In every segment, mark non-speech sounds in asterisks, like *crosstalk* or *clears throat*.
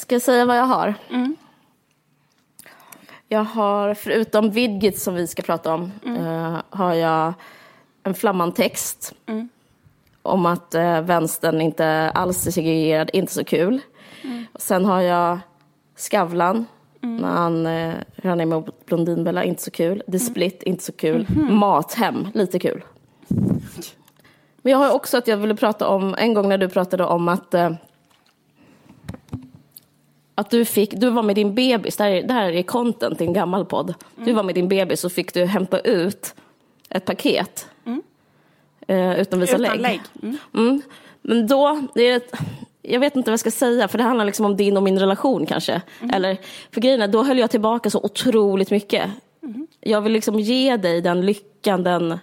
Ska jag säga vad jag har? Jag har, förutom Vidgit som vi ska prata om, eh, har jag en flammantext om att eh, vänstern inte alls är segregerad, inte så kul. Och sen har jag Skavlan, när han, eh, han är med Blondinbella, inte så kul. The Split, inte så kul. Mathem, lite kul. Men jag har också att jag ville prata om, en gång när du pratade om att eh, att du fick, du var med din bebis, det här, är- det här är content i en gammal podd. Du var med din bebis och fick du hämta ut ett paket. Eh, utan visa Utan lägg. Mm. Mm. Men då, det är ett, jag vet inte vad jag ska säga, för det handlar liksom om din och min relation kanske. Eller, för grejen är, då höll jag tillbaka så otroligt mycket. Jag vill liksom ge dig den lyckan, den,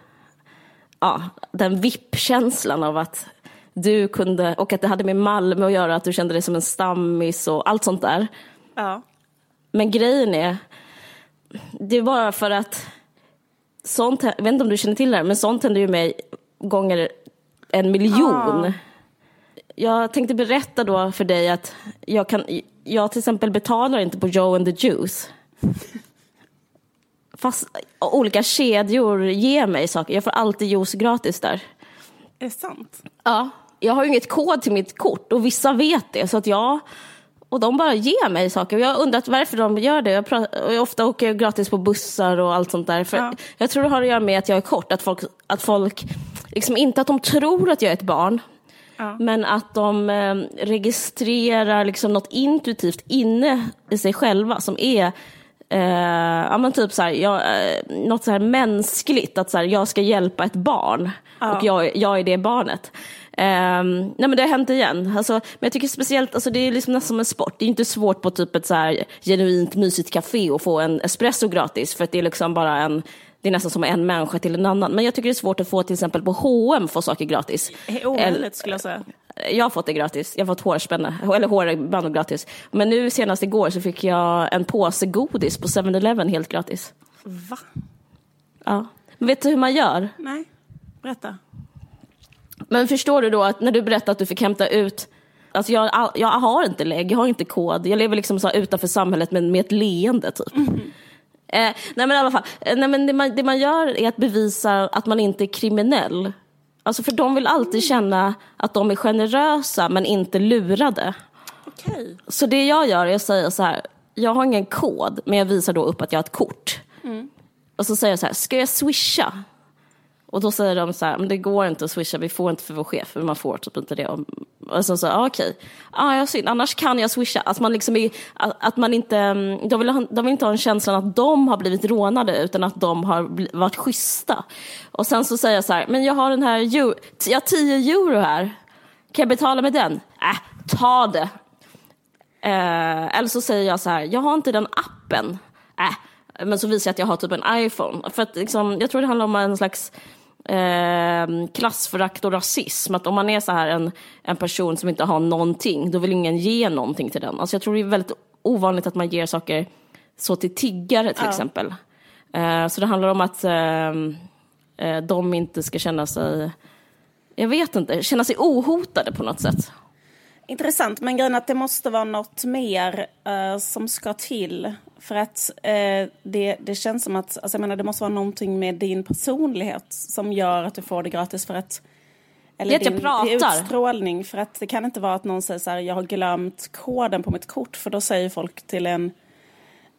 ja, den vippkänslan av att du kunde, och att det hade med Malmö att göra, att du kände dig som en stammis och allt sånt där. Ja. Men grejen är, det är bara för att sånt, jag vet inte om du känner till det här, men sånt händer ju mig gånger en miljon. Ah. Jag tänkte berätta då för dig att jag, kan, jag till exempel betalar inte på Joe and the Juice. *laughs* Fast olika kedjor ger mig saker. Jag får alltid juice gratis där. Är det sant? Ja, jag har ju inget kod till mitt kort och vissa vet det. Så att jag, och de bara ger mig saker. Jag har undrat varför de gör det. Jag, pratar, jag ofta åker jag gratis på bussar och allt sånt där. För Ja. Jag tror det har att göra med att jag är kort. Att folk, att folk liksom inte att de tror att jag är ett barn. Ja. Men att de eh, registrerar liksom något intuitivt inne i sig själva som är eh, ja, men typ så här, jag, eh, något så här mänskligt, att så här, jag ska hjälpa ett barn och jag, jag är det barnet. Ehm, nej men det har hänt igen. Alltså, men jag tycker speciellt, alltså, det är liksom nästan som en sport. Det är inte svårt på typ ett så här genuint mysigt café att få en espresso gratis för att det är liksom bara en det är nästan som en människa till en annan. Men jag tycker det är svårt att få till exempel på H&M få saker gratis. Är omöjligt skulle jag säga. Jag har fått det gratis. Jag har fått hårspänne, eller hårband gratis. Men nu senast igår så fick jag en påse godis på 7-Eleven helt gratis. Va? Ja. Men vet du hur man gör? Nej, berätta. Men förstår du då att när du berättar att du fick hämta ut Alltså jag, jag har inte lägg, jag har inte kod. Jag lever liksom så utanför samhället men med ett leende typ. Eh, nej men i alla fall, eh, nej, men det, man, det man gör är att bevisa att man inte är kriminell. Alltså för de vill alltid känna att de är generösa men inte lurade. Okej. Så det jag gör är att säga så här, jag har ingen kod men jag visar då upp att jag har ett kort. Och så säger jag så här, ska jag swisha? Och då säger de så här, men det går inte att swisha, vi får inte för vår chef, för man får typ inte det. Och sen så ah, okej, ah, ja synd, annars kan jag swisha. Att man liksom är, att, att man inte, mm, de vill, ha, de vill inte ha en känslan att de har blivit rånade, utan att de har varit schyssta. Och sen så säger jag så här, men jag har den här, euro, jag har 10 euro här, kan jag betala med den? Äh, ta det. Eh, eller så säger jag så här, jag har inte den appen. Äh, men så visar jag att jag har typ en iPhone. För att liksom, jag tror det handlar om en slags eh, klassförakt och rasism. Att om man är så här en, en person som inte har någonting, då vill ingen ge någonting till den. Alltså jag tror det är väldigt ovanligt att man ger saker så till tiggare till exempel. Eh, så det handlar om att eh, eh, de inte ska känna sig, jag vet inte, känna sig ohotade på något sätt. Intressant, men grejen att det måste vara något mer eh, som ska till. För att eh, det, det känns som att, alltså jag menar det måste vara någonting med din personlighet som gör att du får det gratis för att eller Det är att jag din pratar. utstrålning. För att det kan inte vara att någon säger så här, jag har glömt koden på mitt kort. För då säger folk till en,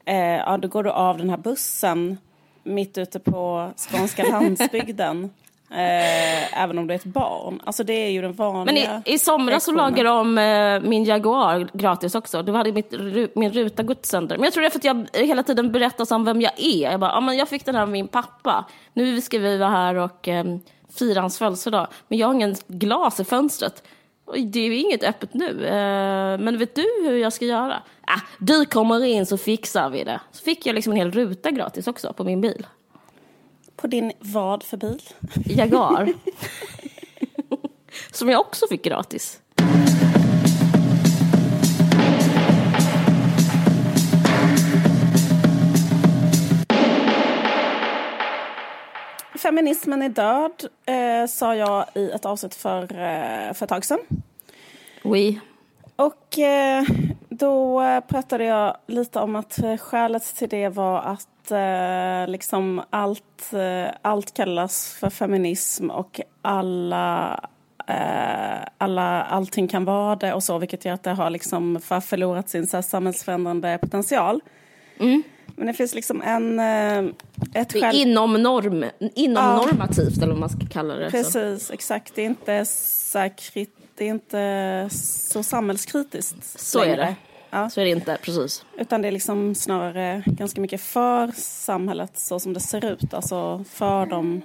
eh, ja då går du av den här bussen mitt ute på skånska *laughs* landsbygden. Eh, även om du är ett barn. Alltså det är ju den Men vanliga i, i somras så lagade de eh, min Jaguar gratis också. Då hade mitt, ru- min ruta gått sönder. Men jag tror det är för att jag hela tiden berättar om vem jag är. Jag bara, ja men jag fick den här av min pappa. Nu ska vi vara här och eh, fira hans födelsedag. Men jag har ingen glas i fönstret. Och det är ju inget öppet nu. Eh, men vet du hur jag ska göra? Ah, du kommer in så fixar vi det. Så fick jag liksom en hel ruta gratis också på min bil. På din vad för bil? Jaguar. *laughs* Som jag också fick gratis. Feminismen är död, eh, sa jag i ett avsnitt för, eh, för ett tag sedan. Oui. Och eh, då eh, pratade jag lite om att eh, skälet till det var att eh, liksom allt, eh, allt kallas för feminism och alla, eh, alla, allting kan vara det och så, vilket gör att det har liksom för förlorat sin så här, samhällsförändrande potential. Mm. Men det finns liksom en... eh, Ett Det är skäl... inom, norm, inom normativt eller vad man ska kalla det. Så. Precis, exakt. Det är inte så, här krit... det är inte så samhällskritiskt Så är längre. det. Ja. Så är det inte, precis. Utan det är liksom snarare ganska mycket för samhället så som det ser ut. Alltså för dem.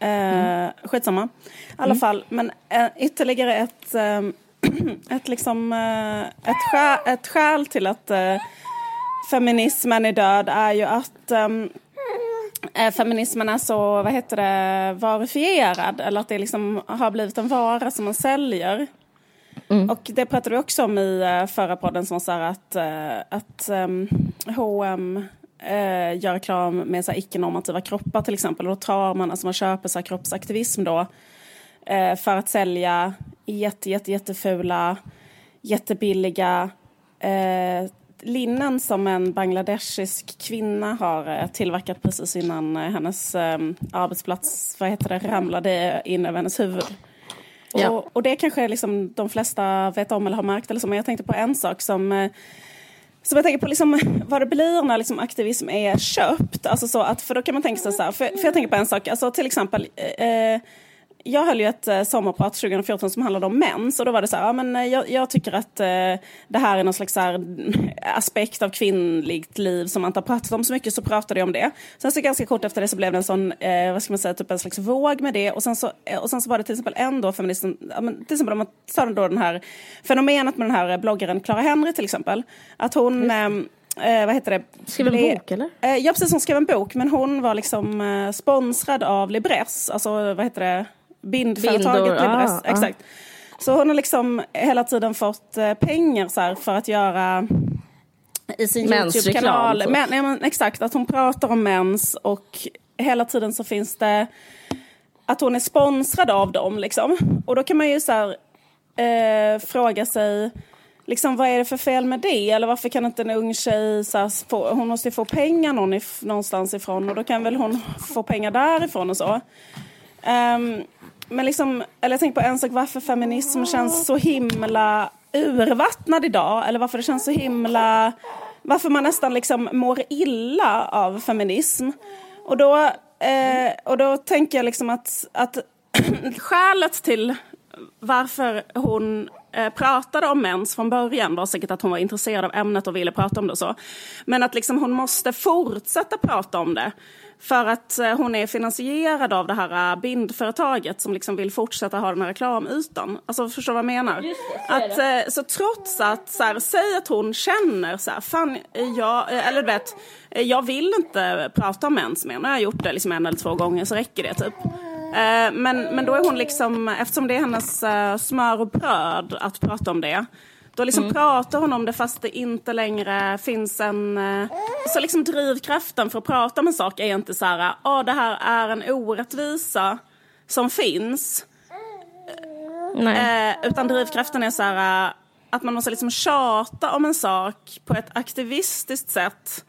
Eh, skitsamma. I alla fall, men eh, ytterligare ett, eh, *clears throat* ett, liksom, eh, ett, skäl, ett skäl till att eh, feminismen är död är ju att ehm, eh, feminismen är så, vad heter det, varifierad. Eller att det liksom har blivit en vara som man säljer. Mm. Och det pratade vi också om i eh, förra podden som var så här att, eh, att um, H&M eh, gör reklam med så icke-normativa kroppar till exempel. Och då tar man, alltså man köper så här kroppsaktivism då eh, för att sälja jätte, jätte, jättefula, jättebilliga eh, linnen som en bangladeshisk kvinna har eh, tillverkat precis innan hennes eh, arbetsplats, vad heter det, ramlade in över hennes huvud. Ja. Och, och det kanske liksom de flesta vet om eller har märkt eller så, men jag tänkte på en sak som eh, så jag tänker på liksom, *laughs* vad det blir när liksom aktivism är köpt. Alltså så att, för då kan man tänka sig så här, för, för jag tänker på en sak, alltså till exempel eh, eh jag höll ju ett eh, sommarprat 2014 som handlade om mens och då var det så här, ja, men eh, jag, jag tycker att eh, det här är någon slags här, *laughs* aspekt av kvinnligt liv som man inte har pratat om så mycket så pratade jag om det. Sen så ganska kort efter det så blev det en sån, eh, vad ska man säga, typ en slags våg med det och sen så, eh, och sen så var det till exempel en då feministen, ja, men till exempel om man tar då den här fenomenet med den här bloggaren Clara Henry till exempel, att hon eh, Eh, vad heter det? Skrev en bok, eller? Eh, ja, precis. Hon skrev en bok, men hon var liksom eh, sponsrad av Libresse, alltså vad heter det? Bindföretaget Bindor, Libresse. ah, ah. Exakt. Så hon har liksom hela tiden fått eh, pengar så här, för att göra i sin Youtube-kanal. typ. Men, ja, men, exakt, att hon pratar om mens och hela tiden så finns det att hon är sponsrad av dem. Liksom. Och då kan man ju så här, eh, fråga sig Liksom, vad är det för fel med det? Eller varför kan inte en ung tjej, så här, få, hon måste ju få pengar någon if, någonstans ifrån och då kan väl hon få pengar därifrån och så. Um, men liksom, eller jag tänker på en sak, varför feminism känns så himla urvattnad idag. Eller varför det känns så himla, varför man nästan liksom mår illa av feminism. Och då, eh, och då tänker jag liksom att, att *clears throat* skälet till varför hon pratade om mens från början var säkert att hon var intresserad av ämnet och ville prata om det och så. Men att liksom hon måste fortsätta prata om det. För att eh, hon är finansierad av det här eh, bindföretaget som liksom vill fortsätta ha den här reklamytan. Alltså förstår vad jag menar? att, eh, så trots att, så här, säg att hon känner så här, fan, eh, jag, eh, eller du vet, eh, jag vill inte prata om mens mer. Nu har jag gjort det liksom en eller två gånger så räcker det typ. Eh, Men, men då är hon liksom, eftersom det är hennes eh, smör och bröd att prata om det, då liksom pratar hon om det fast det inte längre finns en... eh, Så liksom drivkraften för att prata om en sak är inte så här, ja det här är en orättvisa som finns. Nej. Eh, utan drivkraften är så här eh, att man måste liksom tjata om en sak på ett aktivistiskt sätt.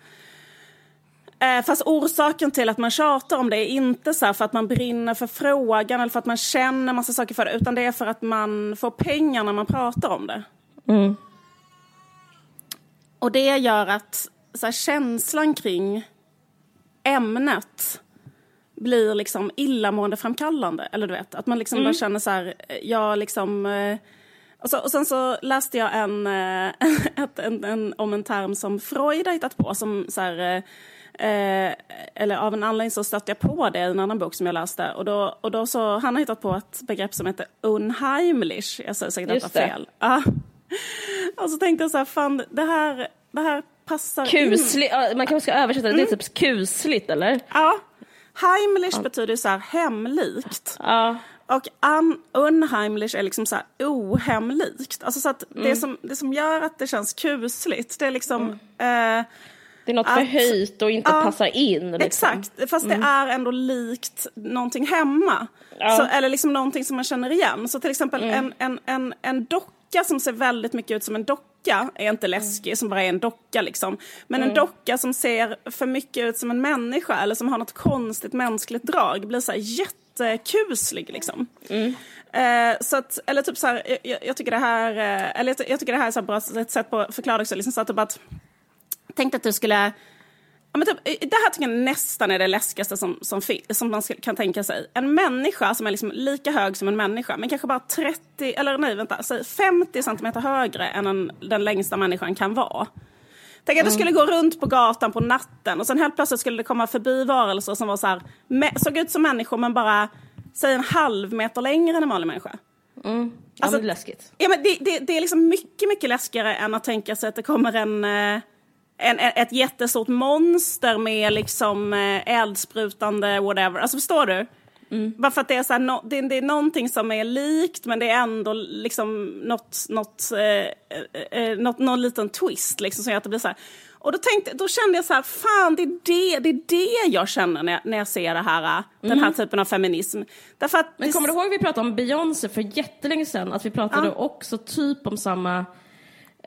Eh, fast orsaken till att man tjatar om det är inte så för att man brinner för frågan eller för att man känner massa saker för det, utan det är för att man får pengar när man pratar om det. Mm. Och det gör att så här, känslan kring ämnet blir liksom illamående framkallande. Eller du vet, att man liksom bara känner så här, eh, jag liksom... eh, Och, så, och sen så läste jag en, *laughs* ett, en, en, om en term som Freud har hittat på. Som så här, eh, eller av en anledning så stötte jag på det i en annan bok som jag läste. Och då, och då så, han har hittat på ett begrepp som heter unheimlich. Jag säger säkert detta det. fel. Ja. Och så tänkte jag så här, fan det här, det här passar in. Kusligt, ja, man kanske ska översätta det, det är typ kusligt eller? Ja. Heimlich betyder så här hemlikt. Ja. Och un, unheimlich är liksom så här ohemlikt. Alltså så att det, som, det som gör att det känns kusligt, det är liksom... Eh, Det är något Att- förhöjt och inte Ja, passar in. Liksom. Exakt, fast det är ändå likt någonting hemma. Ja. Så, eller liksom någonting som man känner igen. Så till exempel en, en, en, en docka som ser väldigt mycket ut som en docka är inte läskig, som bara är en docka liksom. Men en docka som ser för mycket ut som en människa eller som har något konstigt mänskligt drag blir så här jättekuslig liksom. Eh, så att, eller typ så här, jag, jag tycker det här, eh, eller jag, jag tycker det här är så bra ett sätt på att förklara också, liksom så att, typ att Tänk att du skulle Ja, men typ, det här tycker jag nästan är det läskigaste som, som, som man kan tänka sig. En människa som är liksom lika hög som en människa, men kanske bara 30, eller nej vänta, säg 50 centimeter högre än en, den längsta människan kan vara. Tänk att du skulle gå runt på gatan på natten och sen helt plötsligt skulle det komma förbi varelser som var så här, såg ut som människor men bara, säg en halv meter längre än en vanlig människa. Mm. Ja, alltså, det är läskigt. Ja, men det, det, det, är liksom mycket, mycket läskigare än att tänka sig att det kommer en eh, en, ett jättestort monster med liksom eh, eldsprutande whatever. Alltså förstår du? Mm. Bara för att det är, så här, no, det, det, är någonting som är likt men det är ändå liksom något, något, eh, eh, eh något, någon liten twist liksom som gör att det blir så här. Och då, tänkte, då kände jag så här, fan det är det, det, är det jag känner när jag, när jag ser det här, mm. den här mm. typen av feminism. Därför att Men kommer du ihåg vi pratade om Beyoncé för jättelänge sedan? Att vi pratade ja. också typ om samma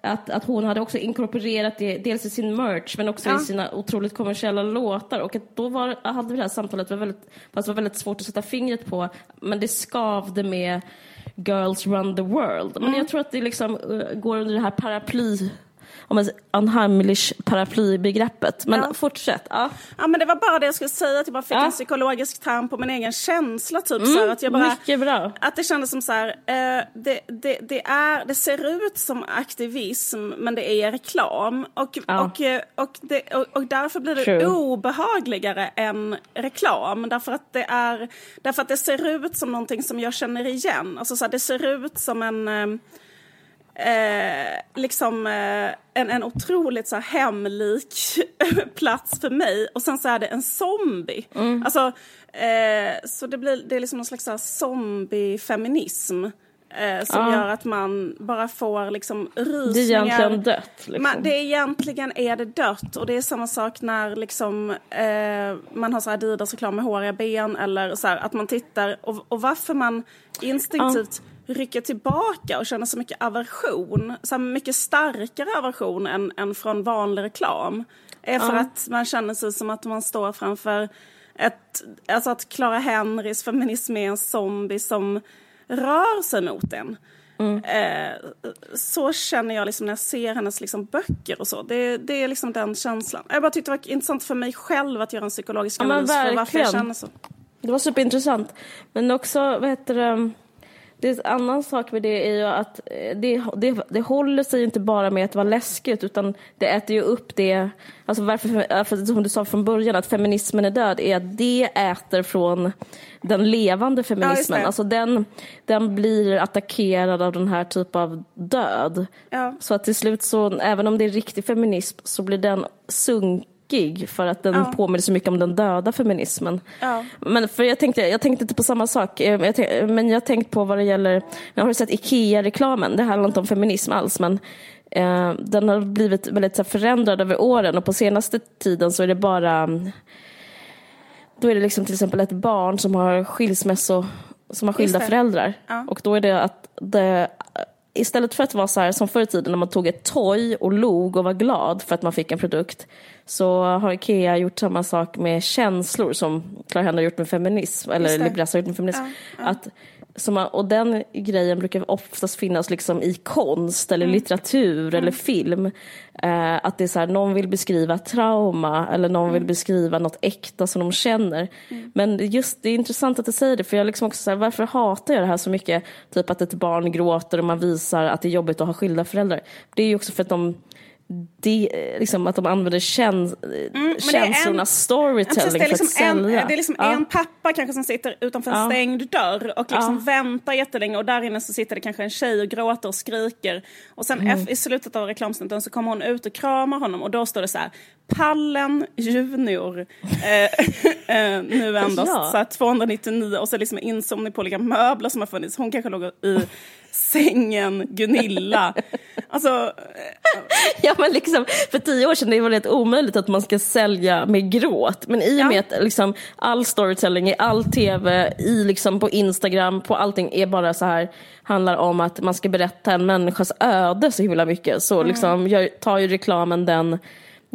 att, att hon hade också inkorporerat det dels i sin merch men också ja. i sina otroligt kommersiella låtar och att då var, hade vi det här samtalet var väldigt, fast det var väldigt svårt att sätta fingret på men det skavde med Girls Run the World. Men mm. jag tror att det liksom uh, går under det här paraply om ett unheimlich paraplybegreppet. Men ja. fortsätt. Ja. ja men det var bara det jag skulle säga, att jag bara fick ja. en psykologisk term på min egen känsla. Typ, mm, så här, att jag bara, mycket bra. Att det kändes som så här, eh, det, det, det, är, det ser ut som aktivism men det är reklam. Och, ja. och, eh, och, det, och, och, därför blir det True. obehagligare än reklam. Därför att, det är, därför att det ser ut som någonting som jag känner igen. Alltså så här, det ser ut som en eh, eh, liksom eh, en, en otroligt så här, hemlik *laughs* plats för mig och sen så är det en zombie. Mm. Alltså, eh, så det blir det är liksom någon slags zombie-feminism. Eh, som ja. gör att man bara får liksom rysningar. Det är egentligen dött. Liksom. Man, det är egentligen är det dött och det är samma sak när liksom, eh, man har så Adidas-reklam med håriga ben eller så här, att man tittar och, och varför man instinktivt ja rycka tillbaka och känna så mycket aversion, så mycket starkare aversion än, än från vanlig reklam. Är för ja. att man känner sig som att man står framför ett, alltså att Clara Henrys feminism är en zombie som rör sig mot en. Mm. Eh, så känner jag liksom när jag ser hennes liksom böcker och så. Det, det är liksom den känslan. Jag bara tyckte det var intressant för mig själv att göra en psykologisk analys ja, för varför jag känner så. Det var superintressant. Men också, vad heter det, det är en annan sak med det är ju att eh, det, det, det håller sig inte bara med att vara läskigt utan det äter ju upp det, alltså varför, för, som du sa från början att feminismen är död är att det äter från den levande feminismen. Ja, alltså den, den blir attackerad av den här typen av död. Ja. Så att till slut så, även om det är riktig feminism så blir den sunk tråkig för att den ja. påminner så mycket om den döda feminismen. Ja. Men för jag tänkte, jag tänkte inte på samma sak, eh, jag tänkte, men jag har tänkt på vad det gäller, jag har sett IKEA-reklamen, det handlar inte om feminism alls men eh, den har blivit väldigt så förändrad över åren och på senaste tiden så är det bara då är det liksom till exempel ett barn som har skilsmässo som har skilda föräldrar. Ja. Och då är det att det, istället för att vara så här som förr i tiden när man tog ett toy och log och var glad för att man fick en produkt så har Ikea gjort samma sak med känslor som Clara Henry har gjort med feminism, eller Libressa har gjort med feminism. Ja, ja. Att, man, och den grejen brukar oftast finnas liksom i konst eller mm. litteratur mm. eller film. Eh, att det är så här, någon vill beskriva trauma eller någon mm. vill beskriva något äkta som de känner. Mm. Men just det är intressant att du säger det för jag liksom också så här, varför hatar jag det här så mycket? Typ att ett barn gråter och man visar att det är jobbigt att ha skilda föräldrar. Det är ju också för att de de, liksom att de använder käns mm, känslorna, en, storytelling för liksom att sälja. En, det är liksom ja. en pappa kanske som sitter utanför en ja. stängd dörr och liksom ja. väntar jättelänge och där inne så sitter det kanske en tjej och gråter och skriker. Och sen mm. i slutet av reklamsnuten så kommer hon ut och kramar honom och då står det så här Pallen Junior eh, *laughs* eh, nu endast ja. så 299 och så liksom inzoomning på olika möbler som har funnits. Hon kanske låg i sängen Gunilla. Alltså, Ja men liksom, för tio år sedan det var det omöjligt att man ska sälja med gråt. Men i och med att liksom, all storytelling i all tv, i liksom, på Instagram, på allting är bara så här, handlar om att man ska berätta en människas öde så himla mycket. Så liksom, gör, tar ju reklamen den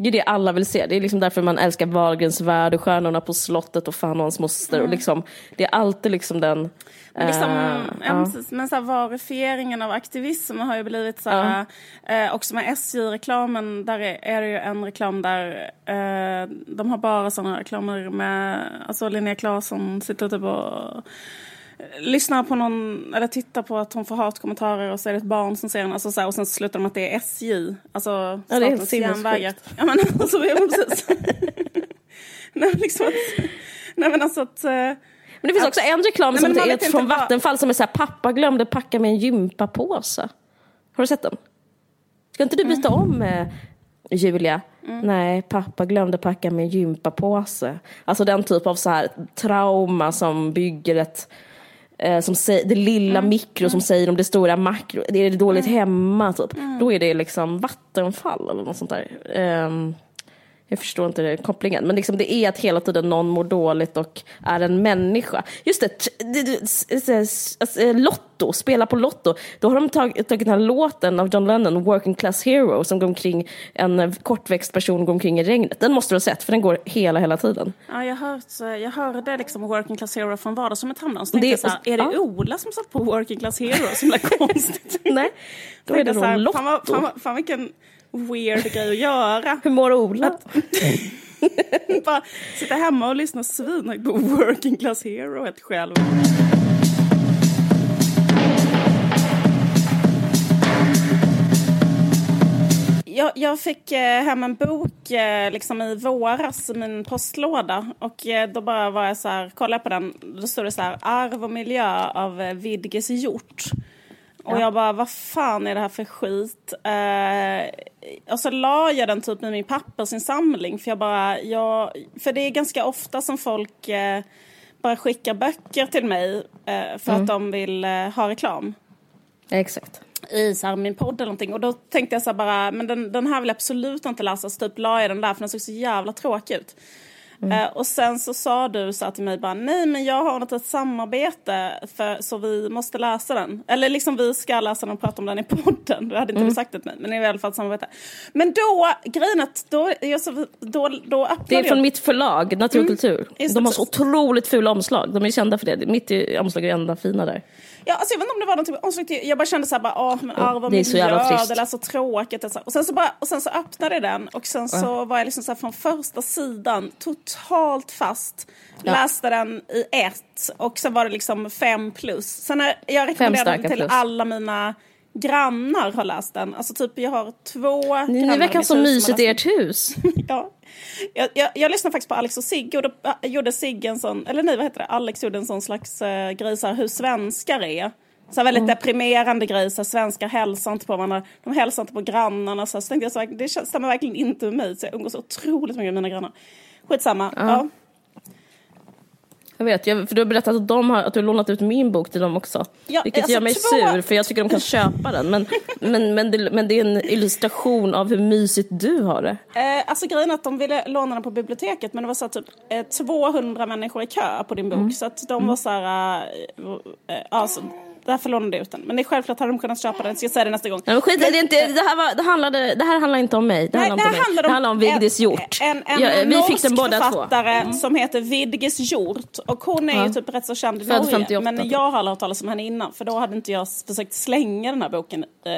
det är det alla vill se. Det är liksom därför man älskar Wahlgrens värld och Stjärnorna på slottet och Fan och hans moster. Och liksom, det är alltid liksom den... Men, liksom, eh, ja, precis, men så här, varifieringen av aktivism har ju blivit så här, eh, också med SJ-reklamen, där är, det ju en reklam där eh, de har bara sådana reklamer med, alltså Linnea Claesson sitter typ och lyssnar på någon, eller tittar på att hon får hatkommentarer och så är det ett barn som ser henne, alltså så här, och sen slutar de att det är SJ, alltså Ja, det är helt Statens järnvägar. Ja men alltså, *laughs* precis. nej, liksom att, nej men alltså att Men det finns också en reklam Nej, som är från vad- Vattenfall som är så här, pappa glömde packa med en gympapåse. Har du sett den? Ska inte du Mm. byta om eh, Julia? Nej, pappa glömde packa med en gympapåse. Alltså den typ av så här trauma som bygger ett eh, som säger, det lilla Mm. mikro som säger om det stora makro. Det är dåligt hemma typ. Mm. Då är det liksom Vattenfall eller något sånt där. Ehm, jag förstår inte det, kopplingen. Men liksom det är att hela tiden någon mår dåligt och är en människa. Just det, s- eh, Lotto, spela på Lotto. Då har de tagit, tagit den här låten av John Lennon, Working Class Hero, som går omkring, en eh, kortväxt person går omkring i regnet. Den måste du ha sett, för den går hela, hela tiden. Ja, jag, hört, jag hörde liksom Working Class Hero från vardagsrummet häromdagen. Så Det- tänkte jag så här, är det ja. Ola som satt på Working Class Hero? Så himla konstigt. *laughs* Nej, då är det här, Lotto. Fan, fan, fan vilken weird grej att göra. Hur mår Ola? *laughs* Bara sitta hemma och lyssna svinhögt på Working Class Hero helt själv. Jag, jag fick eh, hem en bok eh, liksom i våras i min postlåda och eh, då bara var jag så här, kollade på den, då stod det så här Arv och miljö av eh, Vidges Hjort. Och jag bara, vad fan är det här för skit? Eh, och så la jag den typ i min pappersinsamling för jag bara, jag, för det är ganska ofta som folk eh, bara skickar böcker till mig eh, för att de vill eh, ha reklam Exakt. i så här, min podd eller någonting. Och då tänkte jag så bara, men den, den här vill jag absolut inte läsa. Så typ la jag den där för den såg så jävla tråkig ut. Eh, och sen så sa du så till mig bara, nej men jag har något ett samarbete för, så vi måste läsa den. Eller liksom vi ska läsa den och prata om den i podden. Du hade inte du sagt det till mig, men i alla fall ett samarbete. Men då, grejen att då, jag, så, då, då öppnade Det är jag från mitt förlag, Natur och kultur. Mm. Just De har så otroligt fula omslag. De är kända för det. Mitt i omslaget är det enda fina där. Ja, alltså jag vet inte om det var någonting till, jag bara kände så här bara, åh men arv och miljö, det lät så tråkigt. Och, så. och, sen så bara, och sen så öppnade jag den och sen så var jag liksom så här från första sidan totalt fast. Ja. Läste den i ett och sen var det liksom fem plus. Sen har jag rekommenderade den till plus. alla mina grannar har läst den. Alltså typ jag har två Ni, ni verkar så mysigt i ert hus. *laughs* Ja. Jag, jag, jag lyssnade faktiskt på Alex och Sigge och då äh, gjorde Sigge en sån, eller nej vad heter det, Alex gjorde en sån slags äh, grej så här, hur svenskar är. Så här, väldigt deprimerande grej, så här, svenskar hälsar inte på varandra, de hälsar inte på grannarna. Så, här, så tänkte jag så här, det stämmer verkligen inte med mig, så jag umgås otroligt mycket med mina grannar. Skitsamma. Ja. Jag vet, jag, för du har berättat att, de har, att du har lånat ut min bok till dem också. Ja, vilket alltså gör mig två- sur, för jag tycker de kan köpa den. Men, *laughs* men, men, det, men det är en illustration av hur mysigt du har det. Eh, alltså grejen är att de ville låna den på biblioteket men det var så här, typ eh, 200 människor i kö på din bok. Mm. Så att de var så här, eh, alltså, därför lånade jag ut den. Men det är självklart hade de kunnat köpa den, så jag säger det nästa gång. Ja, men skit, i det, är inte, det, här var, det, handlade, det här handlar inte om mig. Det, Nej, handlar, det inte om mig. handlar om, det handlar om Vigdis Hjort. En, en, Ja, vi fick den båda två. Mm. författare som heter Vidges Hjort. Och hon är ju Ja. typ rätt så känd i Norge. 58, men typ. jag har aldrig hört talas om henne innan. För då hade inte jag försökt slänga den här boken eh,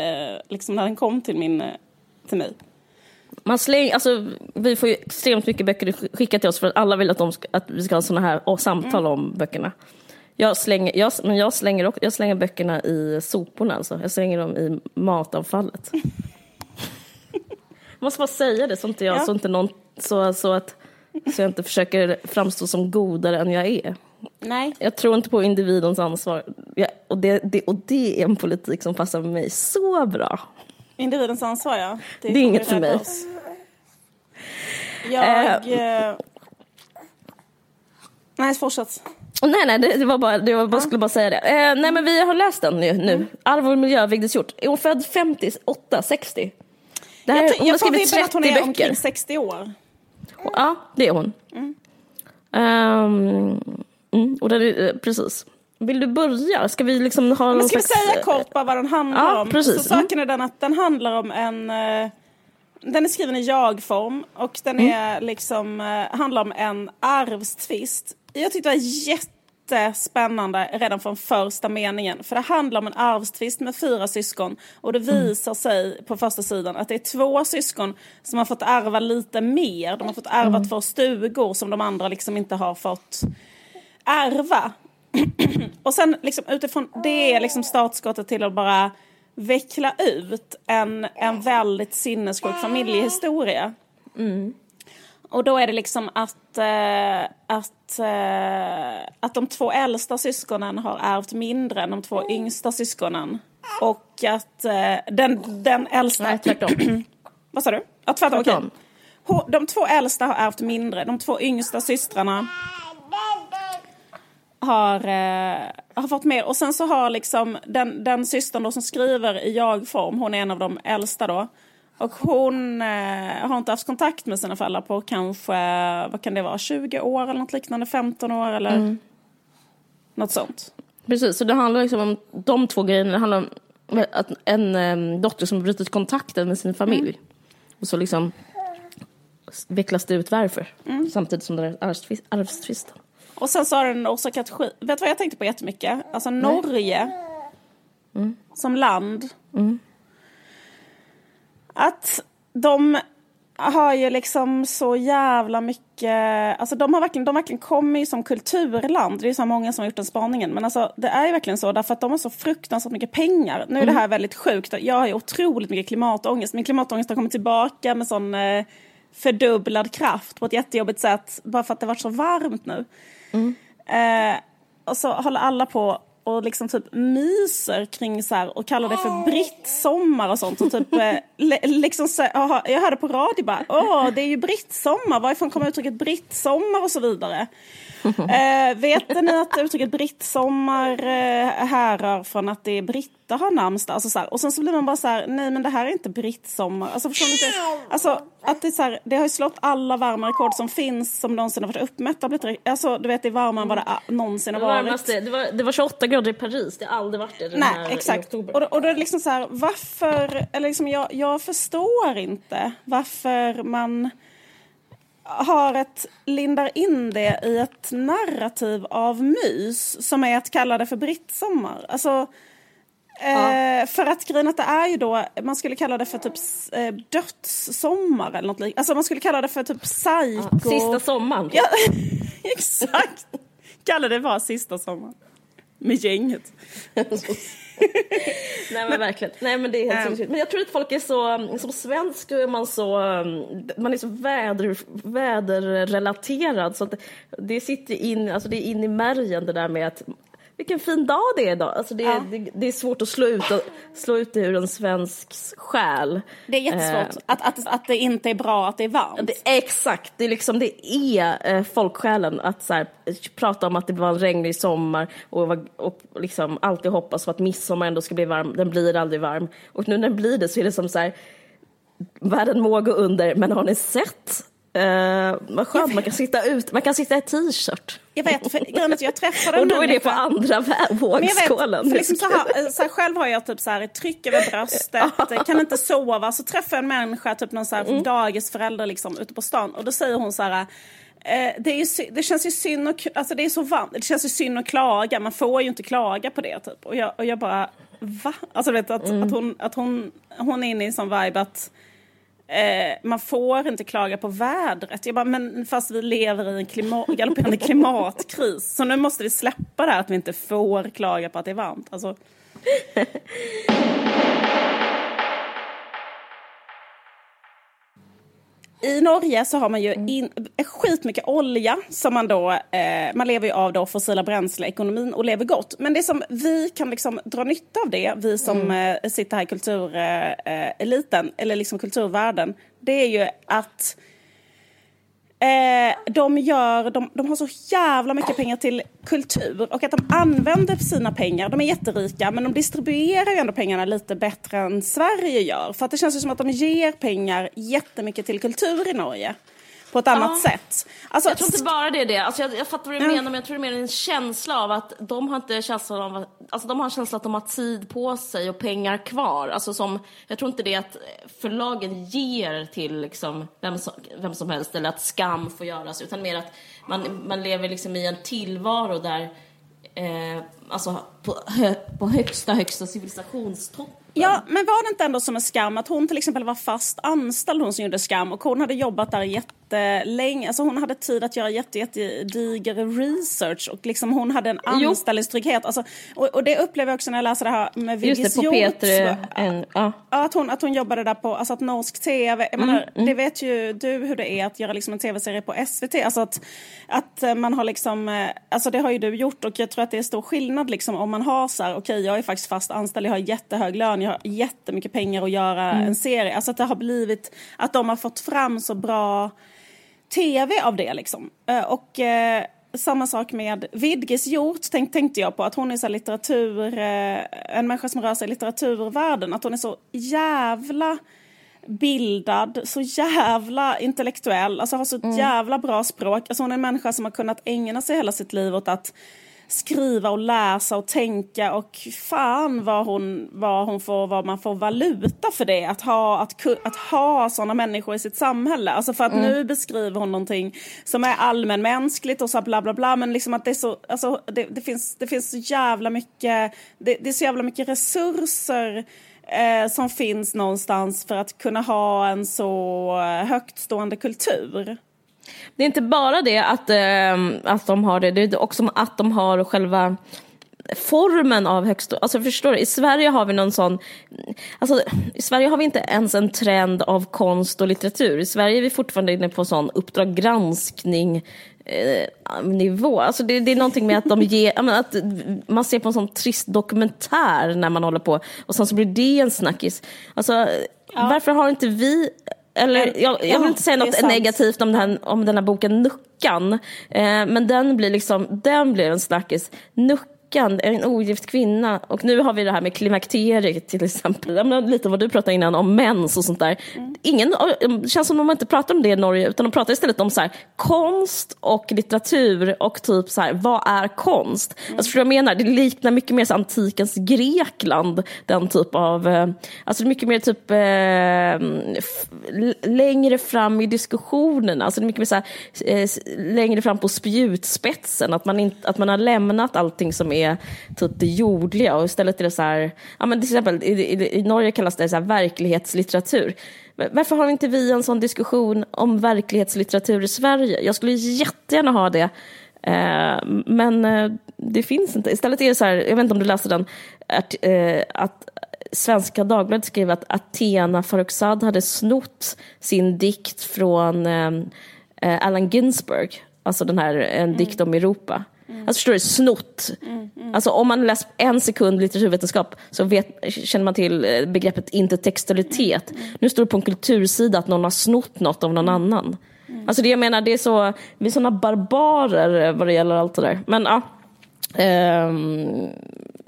liksom när den kom till, min, eh, till mig. Man släng, alltså, vi får ju extremt mycket böcker skickat till oss för att alla vill att, ska, att vi ska ha såna här samtal Mm. om böckerna. Jag slänger, jag, men jag, slänger, också- jag slänger böckerna i soporna alltså. Jag slänger dem i matavfallet. jag måste bara säga det så inte jag, Ja. så inte någon, så, så att så jag inte försöker framstå som godare än jag är. Nej. Jag tror inte på individens ansvar. Jag, och, det, det, och det är en politik som passar mig så bra. Individens ansvar, ja. Det är kommer inget för mig. oss. Jag... Eh... Nej, fortsätt. Nej, nej, det, var bara, det var bara, skulle bara säga det. Eh, nej, men vi har läst den nu. nu. Arv och miljö, Vigdis Hjort. Är hon född 58, 60? Det här, Jag, hon har skrivit vibben att 30 hon är böcker. omkring 60 år. Ja, det är hon. Mm, och den är, eh, precis. Vill du börja? Ska vi liksom ha någon ska vi slags... säga kort bara vad den handlar Ja, om? precis. Så saken är den att den handlar om en... eh, Den är skriven i jag-form och den Mm. är liksom, eh, handlar om en arvstvist. Jag tyckte det var jättespännande redan från första meningen. För det handlar om en arvstvist med fyra syskon. Och det Mm. visar sig på första sidan att det är två syskon som har fått ärva lite mer. De har fått ärva Mm. två stugor som de andra liksom inte har fått ärva. *clears throat* Och sen liksom utifrån det är liksom startskottet till att bara veckla ut en, en väldigt sinnessjuk familjehistoria. Och då är det liksom att, eh, att, eh, att de två äldsta syskonen har ärvt mindre än de två yngsta syskonen. Och att eh, den, den äldsta... Nej, tvärtom. *clears throat* Vad sa du? Ja, tvärtom. Tvärtom. Hon- De två äldsta har ärvt mindre. De två yngsta systrarna har, eh, har fått mer. Och sen så har liksom den, den systern då som skriver i jag-form, hon är en av de äldsta då. Och hon eh, har inte haft kontakt med sina föräldrar på kanske, vad kan det vara, 20 år eller något liknande, 15 år eller något sånt. Precis, så det handlar liksom om de två grejerna. Det handlar om att en em, dotter som brutit kontakten med sin familj. Och så liksom vecklas det ut varför. Samtidigt som det är arvstvist- arvstvisten. Och sen så har den orsakat skit. Vet du vad jag tänkte på jättemycket? Alltså Norge som land. Att de har ju liksom så jävla mycket, alltså de har verkligen, de verkligen kommer ju som kulturland. Det är så många som har gjort den spaningen. Men alltså det är ju verkligen så därför att de har så fruktansvärt mycket pengar. Nu är det här väldigt sjukt. Jag har ju otroligt mycket klimatångest. Min klimatångest har kommit tillbaka med sån eh, fördubblad kraft på ett jättejobbigt sätt. Bara för att det har varit så varmt nu. Eh, och så håller alla på och liksom typ myser kring så här och kallar det för brittsommar och sånt. Och typ, eh, liksom så, aha, jag hörde på radio bara, åh det är ju brittsommar, varifrån kommer uttrycket brittsommar och så vidare. Eh, vet ni att uttrycket brittsommar eh, härrör från att det är britta har namnsdag? Alltså, så här, och sen så blir man bara så här, nej men det här är inte brittsommar. Alltså, förstår ni inte? Alltså, att det, är så här, det har ju slått alla varma rekord som finns som någonsin har varit uppmätta. Alltså, du vet det är varmare än vad det någonsin har varit. varmaste, det, var, det var 28 grader i Paris, det har aldrig varit det den Nej, här i exakt. oktober. Och, då- och då är det liksom så här, varför, eller liksom jag, jag förstår inte varför man har ett, lindar in det i ett narrativ av mys som är att kalla det för brittsommar. Alltså, eh, för att grejen att det är ju då, man skulle kalla det för typ eh, dödssommar eller något liknande. Alltså man skulle kalla det för typ psycho. Sista sommaren. Ja, *laughs* exakt. Kalla det bara sista sommaren. Med gänget. *laughs* Nej men verkligen. Nej men det är helt sinnessjukt. Men jag tror att folk är så, som svensk är man så, um, man är så väder, väderrelaterad så att det, det sitter in, alltså det är in i märgen det där med att vilken fin dag det är idag. Alltså det, Ja. det, det är svårt att slå ut, slå ut det ur en svensks själ. Det är jättesvårt Eh, att, att, att det inte är bra att det är varmt. det, exakt, det är, liksom, det är eh, folksjälen att så här, prata om att det var en regnig sommar och, och liksom alltid hoppas på att midsommar ändå ska bli varm. Den blir aldrig varm. Och nu när den blir det så är det som så här, världen må gå under, men har ni sett? Eh, vad skönt, man kan sitta ut, man kan sitta i t-shirt. Jag vet, för grejen jag träffade *laughs* Och då är det på andra vet, vågskålen. för liksom så här, så här, själv har jag typ så här, tryck över bröstet, *laughs* kan inte sova. Så träffar jag en människa, typ någon så här Mm. dagisförälder liksom, ute på stan. Och då säger hon så här, eh, det, är känns ju synd alltså det är så varmt, det känns ju synd att klaga, man får ju inte klaga på det typ. Och jag, och jag bara, va? Alltså vet att, Mm. att, hon, att hon, hon är inne i en sån vibe att Eh, man får inte klaga på vädret. Jag bara, men fast vi lever i en klimat, galopperande klimatkris. Så nu måste vi släppa det här att vi inte får klaga på att det är varmt. Alltså, *laughs* I Norge så har man ju in, skitmycket olja som man då, eh, man lever ju av då fossila bränsleekonomin och lever gott. Men det som vi kan liksom dra nytta av det, vi som eh, sitter här i kultureliten, eh, eliten, eller liksom kulturvärlden, det är ju att Eh, de, gör, de, de har så jävla mycket pengar till kultur och att de använder sina pengar, de är jätterika men de distribuerar ju ändå pengarna lite bättre än Sverige gör. För att det känns ju som att de ger pengar jättemycket till kultur i Norge på ett annat ja. sätt. Alltså, jag tror inte bara det är det. Alltså jag, jag fattar vad du ja. menar, men jag tror det är mer en känsla av att de har inte känslan av alltså de har en känsla att de har tid på sig och pengar kvar. Alltså som, jag tror inte det är att förlagen ger till liksom vem, som, vem som helst eller att skam får göras, utan mer att man, man lever liksom i en tillvaro där eh, alltså på, hö, *laughs* på högsta, högsta civilisationstopp Ja, men var det inte ändå som en skam att hon till exempel var fast anställd, hon som gjorde skam, och hon hade jobbat där jättelänge, alltså hon hade tid att göra jätte, jättediger research och liksom hon hade en anställningstrygghet. Alltså, och, och, det upplever jag också när jag läser det här med Vigis Hjort. ja. Att, hon, att hon jobbade där på, alltså att norsk tv, jag menar, mm, mm. det vet ju du hur det är att göra liksom en tv-serie på SVT, alltså att, att man har liksom, eh, alltså det har ju du gjort och jag tror att det är stor skillnad liksom om man har så här, okej okay, jag är faktiskt fast anställd, jag har jättehög lön, jag har jättemycket pengar att göra mm. en serie. Alltså att det har blivit, att de har fått fram så bra tv av det liksom. Eh, och eh, samma sak med Vidges gjort tänk, tänkte jag på, att hon är så litteratur, eh, en människa som rör sig i litteraturvärlden, att hon är så jävla bildad, så jävla intellektuell, alltså har så mm. jävla bra språk. Alltså hon är en människa som har kunnat ägna sig hela sitt liv åt att skriva och läsa och tänka och fan vad hon, vad hon får, vad man får valuta för det. Att ha, att, att ha sådana människor i sitt samhälle. Alltså för att mm. nu beskriver hon någonting som är allmänmänskligt och så bla bla bla. Men liksom att det är så, alltså det, det finns, det finns så jävla mycket, det, det är så jävla mycket resurser eh, som finns någonstans för att kunna ha en så högtstående kultur. Det är inte bara det att, äh, att de har det, det är också att de har själva formen av högst... Alltså förstår du, i Sverige har vi någon sån... Alltså, I Sverige har vi inte ens en trend av konst och litteratur. I Sverige är vi fortfarande inne på sån Uppdrag granskning eh, nivå. Alltså det, det, är någonting med att de ger, att man ser på en sån trist dokumentär när man håller på och sen så blir det en snackis. Alltså, ja. varför har inte vi eller jag, jag vill inte säga något negativt om den, här, om den här boken Nuckan, eh, men den blir liksom, den blir en snackis. Nuckan är en ogift kvinna och nu har vi det här med klimakteriet till exempel. Lite vad du pratade innan om mens och sånt där. Ingen, det känns som att de inte pratar om det i Norge utan de pratar istället om så här, konst och litteratur och typ så här, vad är konst? Mm. Alltså för jag menar, det liknar mycket mer så antikens Grekland, den typ av, eh, alltså mycket mer typ eh, längre fram i diskussionerna, alltså det är mycket mer så här, eh, längre fram på spjutspetsen, att man, inte, att man har lämnat allting som är är typ det jordliga och istället är det så här, ja men till exempel i, i, i Norge kallas det så här verklighetslitteratur. Varför har inte vi en sån diskussion om verklighetslitteratur i Sverige? Jag skulle jättegärna ha det. Eh, men eh, det finns inte. Istället är det så här, jag vet inte om du läste den, att, eh, att Svenska Dagbladet skrev att Athena Farrokhzad hade snott sin dikt från eh, eh Allen Ginsberg, alltså den här En mm. dikt om Europa. Mm. Alltså förstår du, snott. Mm, mm. Alltså om man läst en sekund litteraturvetenskap så vet, känner man till eh, begreppet intertextualitet. Mm. Nu står det på en kultursida att någon har snott något av någon mm. annan. Mm. Alltså det jag menar, det är så, vi är sådana barbarer vad det gäller allt det där. Men ja. Um,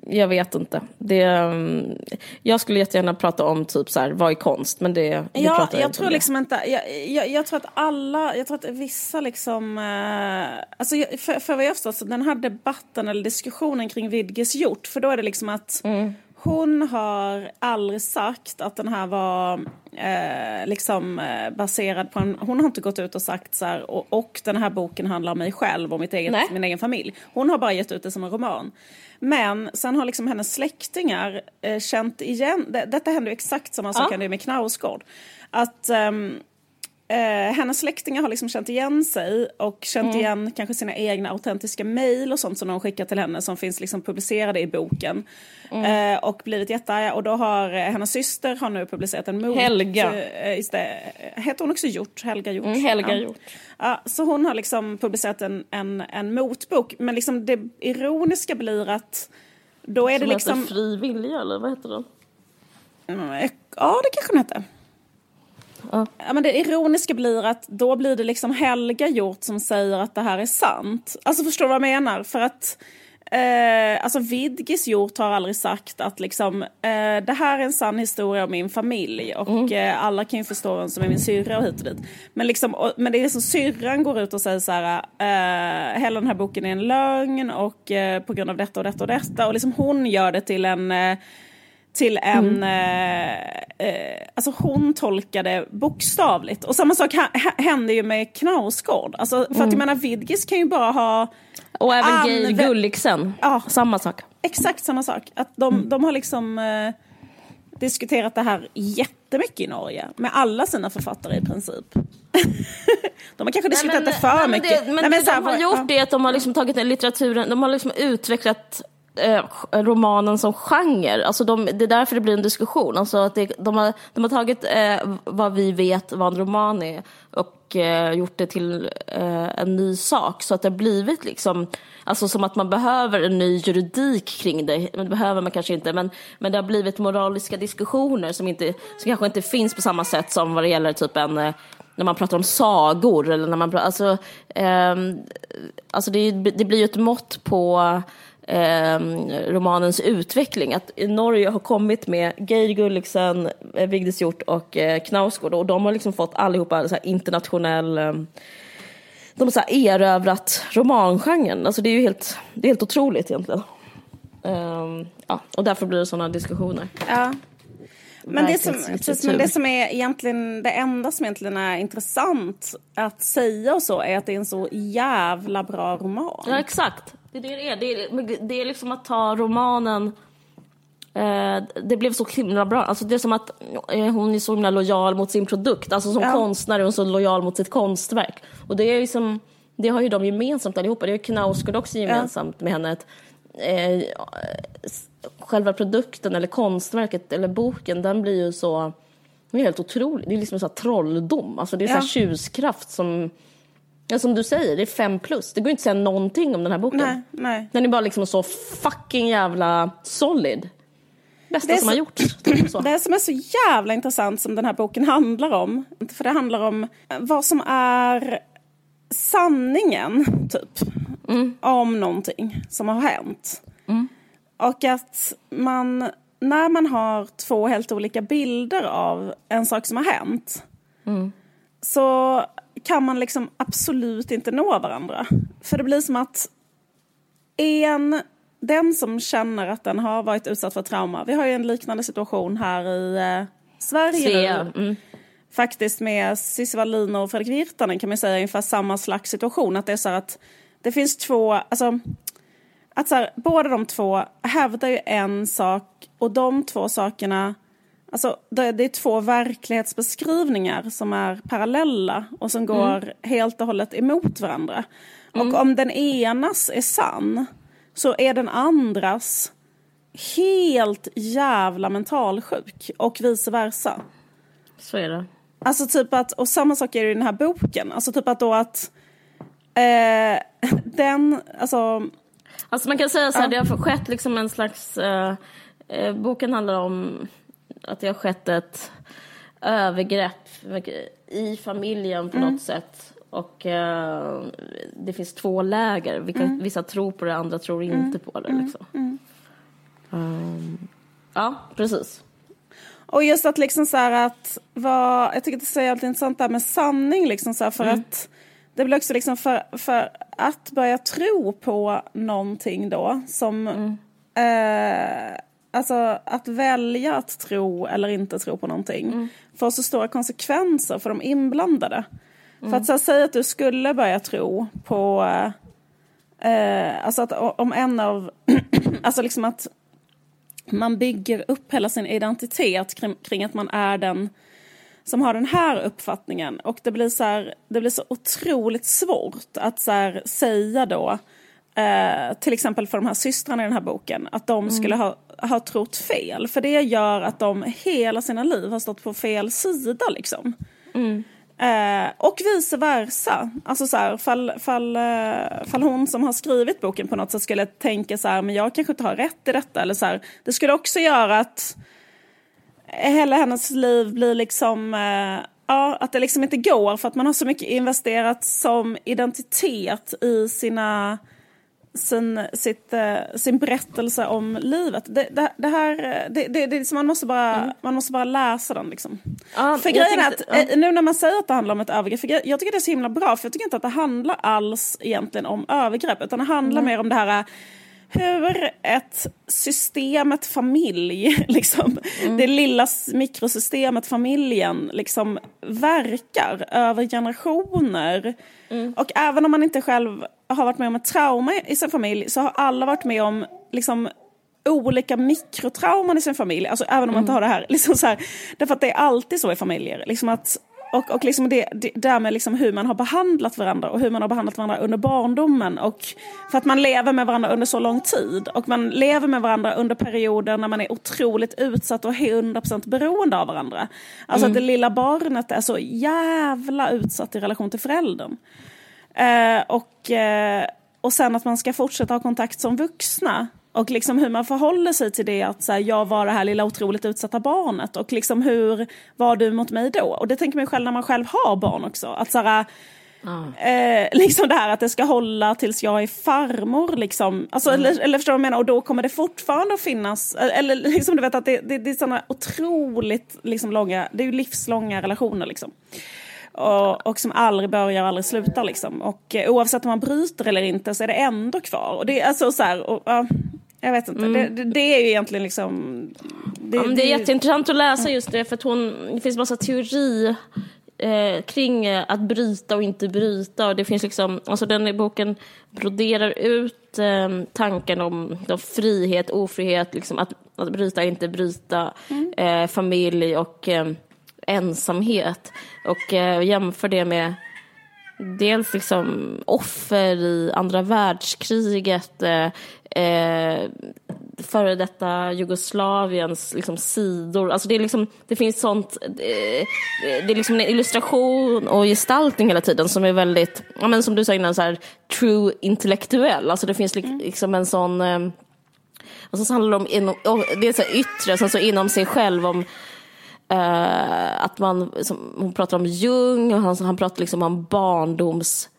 jag vet inte. Det, mm, jag skulle jättegärna prata om typ så här, vad är konst? Men det, det ja, pratar jag, jag tror liksom inte, jag, jag, jag, tror att alla, jag tror att vissa liksom, eh, alltså för, för vad jag förstår, den här debatten eller diskussionen kring Vidges gjort, för då är det liksom att mm. Hon har aldrig sagt att den här var eh, liksom eh, baserad på en... Hon har inte gått ut och sagt så här, och, och den här boken handlar om mig själv och mitt eget, min egen familj. Hon har bara gett ut det som en roman. Men sen har liksom hennes släktingar eh, känt igen, det, detta händer exakt samma sak ja. med Knausgård. Att um, Eh, hennes släktingar har liksom känt igen sig och känt mm. igen kanske sina egna autentiska mejl och sånt som de skickar till henne som finns liksom publicerade i boken. Mm. Eh, och blivit jättearga och då har eh, hennes syster har nu publicerat en mot... Helga. Eh, det, heter hon också Hjort? Helga Hjort? Mm, Helga Hjort. Ja. så hon har liksom publicerat en, en, en motbok men liksom det ironiska blir att då är som det liksom... Som heter Fri vilja eller vad heter den? Mm, ja det kanske den heter. Ja. Ja, men det ironiska blir att då blir det liksom Helga Hjort som säger att det här är sant. Alltså förstår du vad jag menar? För att eh, alltså Vidgis Hjort har aldrig sagt att liksom, eh, det här är en sann historia om min familj och eh, alla kan ju förstå vem som är min syrra och hit och dit. Men, liksom, och, men det är så syrran går ut och säger så här, eh, hela den här boken är en lögn och eh, på grund av detta och detta och detta och liksom hon gör det till en eh, till en... Eh, eh, alltså hon tolkade bokstavligt. Och samma sak hände ju med Knausgård. Alltså, för att jag menar Vidgis kan ju bara ha Och även Geir Anvä- Gulliksen, Ja. samma sak. exakt samma sak. Att de, de har liksom eh, diskuterat det här jättemycket i Norge. Med alla sina författare i princip. *laughs* de har kanske diskuterat det för nej, men mycket. Det, men Nej, det så här, de har vad- gjort ja. är att de har liksom tagit den litteraturen, de har liksom utvecklat eh, romanen som genre. Alltså de, det är därför det blir en diskussion. Alltså att det, de, har, de har tagit eh, vad vi vet vad en roman är och eh, gjort det till eh, en ny sak. Så att det har blivit liksom, alltså som att man behöver en ny juridik kring det. Men det behöver man kanske inte. Men, men det har blivit moraliska diskussioner som, inte, som kanske inte finns på samma sätt som vad det gäller typ en eh, när man pratar om sagor eller när man pratar, alltså, ehm, alltså det, det blir ju ett mått på ehm, romanens utveckling. Att Norge har kommit med Geir Gulliksen, eh, Vigdis Hjort och eh, Knausgård och de har liksom fått allihopa så här internationell ehm, de har så här erövrat romangenren. Alltså det är ju helt, det är helt otroligt egentligen. Ehm, ja, och därför blir det sådana diskussioner. Ja. Men det, som, precis, men det som är egentligen det enda som egentligen är intressant att säga och så är att det är en så jävla bra roman. Ja, exakt. Det är det det är. Det är, det är liksom att ta romanen... Eh, det blev så himla bra. Alltså det är som att eh, hon är så himla lojal mot sin produkt. Alltså som Ja. konstnär är hon så lojal mot sitt konstverk. Och det är liksom... Det har ju de gemensamt allihopa. Det är Knausgård också gemensamt med henne. Att, eh, själva produkten eller konstverket eller boken, den blir ju så... Den är helt otrolig. Det är liksom så här trolldom. Alltså det är så här Ja. tjuskraft som... Ja, som du säger, det är fem plus. Det går inte att säga någonting om den här boken. Nej, nej. Den är bara liksom så fucking jävla solid. Bästa Det som så- har gjorts. Typ. *clears throat* Det som är så jävla intressant som den här boken handlar om, för det handlar om vad som är sanningen, typ, om någonting som har hänt. Och att man, när man har två helt olika bilder av en sak som har hänt, så kan man liksom absolut inte nå varandra. För det blir som att en, den som känner att den har varit utsatt för trauma, vi har ju en liknande situation här i eh, Sverige nu. mm. Faktiskt med Cissi Wallin och Fredrik Virtanen kan man säga ungefär samma slags situation. Att det är så att det finns två, alltså att så här, båda de två hävdar ju en sak och de två sakerna Alltså, det, det är två verklighetsbeskrivningar som är parallella och som går helt och hållet emot varandra. Och om den enas är sann så är den andras helt jävla mentalsjuk och vice versa. Så är det. Alltså typ att, och samma sak är det i den här boken. Alltså typ att då att eh, *laughs* den, alltså Alltså man kan säga så här, det har skett liksom en slags... Eh, eh, boken handlar om att det har skett ett övergrepp i familjen på något sätt. Och eh, det finns två läger. Vilka, Vissa tror på det, andra tror inte på det. Liksom. Ehm, ja, precis. Och just att liksom så här att vad, jag tycker att det är så jävligt intressant det här med sanning liksom så för att det blir också liksom för, för att börja tro på någonting då som eh, alltså att välja att tro eller inte tro på någonting får så stora konsekvenser för de inblandade. För att så här, säga att du skulle börja tro på eh, alltså att om en av *clears throat* alltså liksom att man bygger upp hela sin identitet kring, kring att man är den som har den här uppfattningen. Och det blir så, här, det blir så otroligt svårt att så här, säga då, eh, till exempel för de här systrarna i den här boken, att de skulle ha, ha trott fel. För det gör att de hela sina liv har stått på fel sida liksom. Eh, och vice versa. Alltså så här, fall, fall, eh, fall hon som har skrivit boken på något sätt skulle tänka så här, men jag kanske inte har rätt i detta. Eller så här, det skulle också göra att hela hennes liv blir liksom, eh, ja, att det liksom inte går för att man har så mycket investerat som identitet i sina sin, sitt, eh, sin berättelse om livet. Det, det, det här, det, det, det, man, måste bara, mm. man måste bara läsa den. Liksom. Ja, för grejen är att ja. Eh, nu när man säger att det handlar om ett övergrepp, för jag tycker det är så himla bra, för jag tycker inte att det handlar alls egentligen om övergrepp, utan det handlar mm. mer om det här hur ett system, ett familj, *laughs* liksom, mm. det lilla mikrosystemet familjen liksom verkar över generationer. Mm. Och även om man inte själv har varit med om ett trauma i sin familj så har alla varit med om liksom, olika mikrotrauman i sin familj. Alltså även om man inte mm. har det här. *laughs* Liksom så här därför att det är alltid så i familjer. Liksom att och, och liksom det, det där med liksom hur man har behandlat varandra och hur man har behandlat varandra under barndomen. Och för att man lever med varandra under så lång tid. Och man lever med varandra under perioder när man är otroligt utsatt och 100% beroende av varandra. Alltså mm. att det lilla barnet är så jävla utsatt i relation till föräldern. Eh, och, eh, och sen att man ska fortsätta ha kontakt som vuxna. Och liksom hur man förhåller sig till det att så här, jag var det här lilla otroligt utsatta barnet. Och liksom hur var du mot mig då? Och det tänker man själv när man själv har barn också. Att så här, Mm. Eh, *laughs* liksom det här att det ska hålla tills jag är farmor. Liksom. Alltså, mm. eller, eller förstår du vad jag menar? Och då kommer det fortfarande att finnas, eh, eller *laughs* liksom du vet att det, det, det är sådana otroligt liksom, långa, det är ju livslånga relationer liksom. Och, och som aldrig börjar och aldrig slutar liksom. Och eh, oavsett om man bryter eller inte så är det ändå kvar. Och det är alltså så här, och, uh, jag vet inte, mm. det, det, det, är ju egentligen liksom... Det, ja, det är jätteintressant att läsa just det för att hon, det finns massa teori eh, kring eh, att bryta och inte bryta. Och det finns liksom, alltså den boken broderar ut eh, tanken om då, frihet, ofrihet, liksom att, att bryta, inte bryta, mm. eh, familj och eh, ensamhet. Och eh, jämför det med dels liksom offer i andra världskriget, eh, eh, före detta Jugoslaviens liksom, sidor. Alltså det, är liksom, det finns sånt, eh, det är liksom en illustration och gestaltning hela tiden som är väldigt, ja, men som du sa innan, så här, true intellektuell. Alltså det finns mm. liksom en sån, eh, och så handlar det om, inom, det är så yttre, sen så inom sig själv om Uh, att man, som, hon pratar om Jung och han, han pratar liksom om barndoms...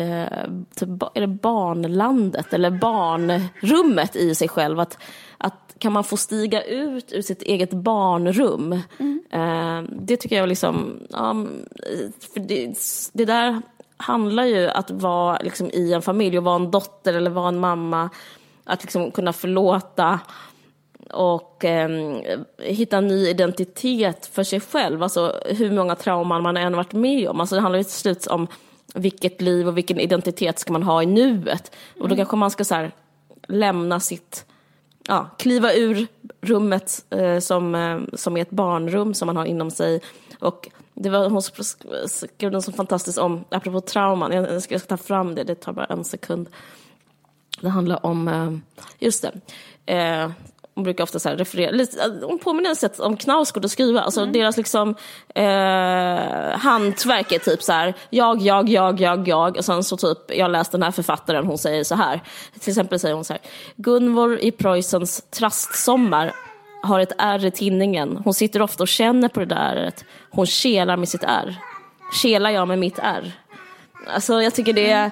Uh, typ, är det barnlandet eller barnrummet i sig själv? Att, att kan man få stiga ut ur sitt eget barnrum? Mm. Uh, det tycker jag liksom... Um, för det, det där handlar ju att vara liksom, i en familj och vara en dotter eller vara en mamma. Att liksom kunna förlåta och eh, hitta en ny identitet för sig själv. Alltså hur många trauman man än varit med om. Alltså det handlar ju till slut om vilket liv och vilken identitet ska man ha i nuet. Och då mm. kanske man ska så här, lämna sitt, ja, kliva ur rummet eh, som, eh, som är ett barnrum som man har inom sig. Och det var, hon skrev något så fantastiskt om, apropå trauman, jag ska ta fram det, det tar bara en sekund. Det handlar om, eh, just det, eh, hon brukar ofta så referera, lite, hon påminner ett sätt om Knausgård att skriva, alltså mm. deras liksom eh, hantverk är typ så här, jag, jag, jag, jag, jag, och sen så typ, jag läst den här författaren, hon säger så här, till exempel säger hon så här, Gunvor i Preussens trastsommar har ett ärr i tinningen, hon sitter ofta och känner på det där ärret, hon kelar med sitt ärr, kelar jag med mitt ärr. Alltså jag tycker det är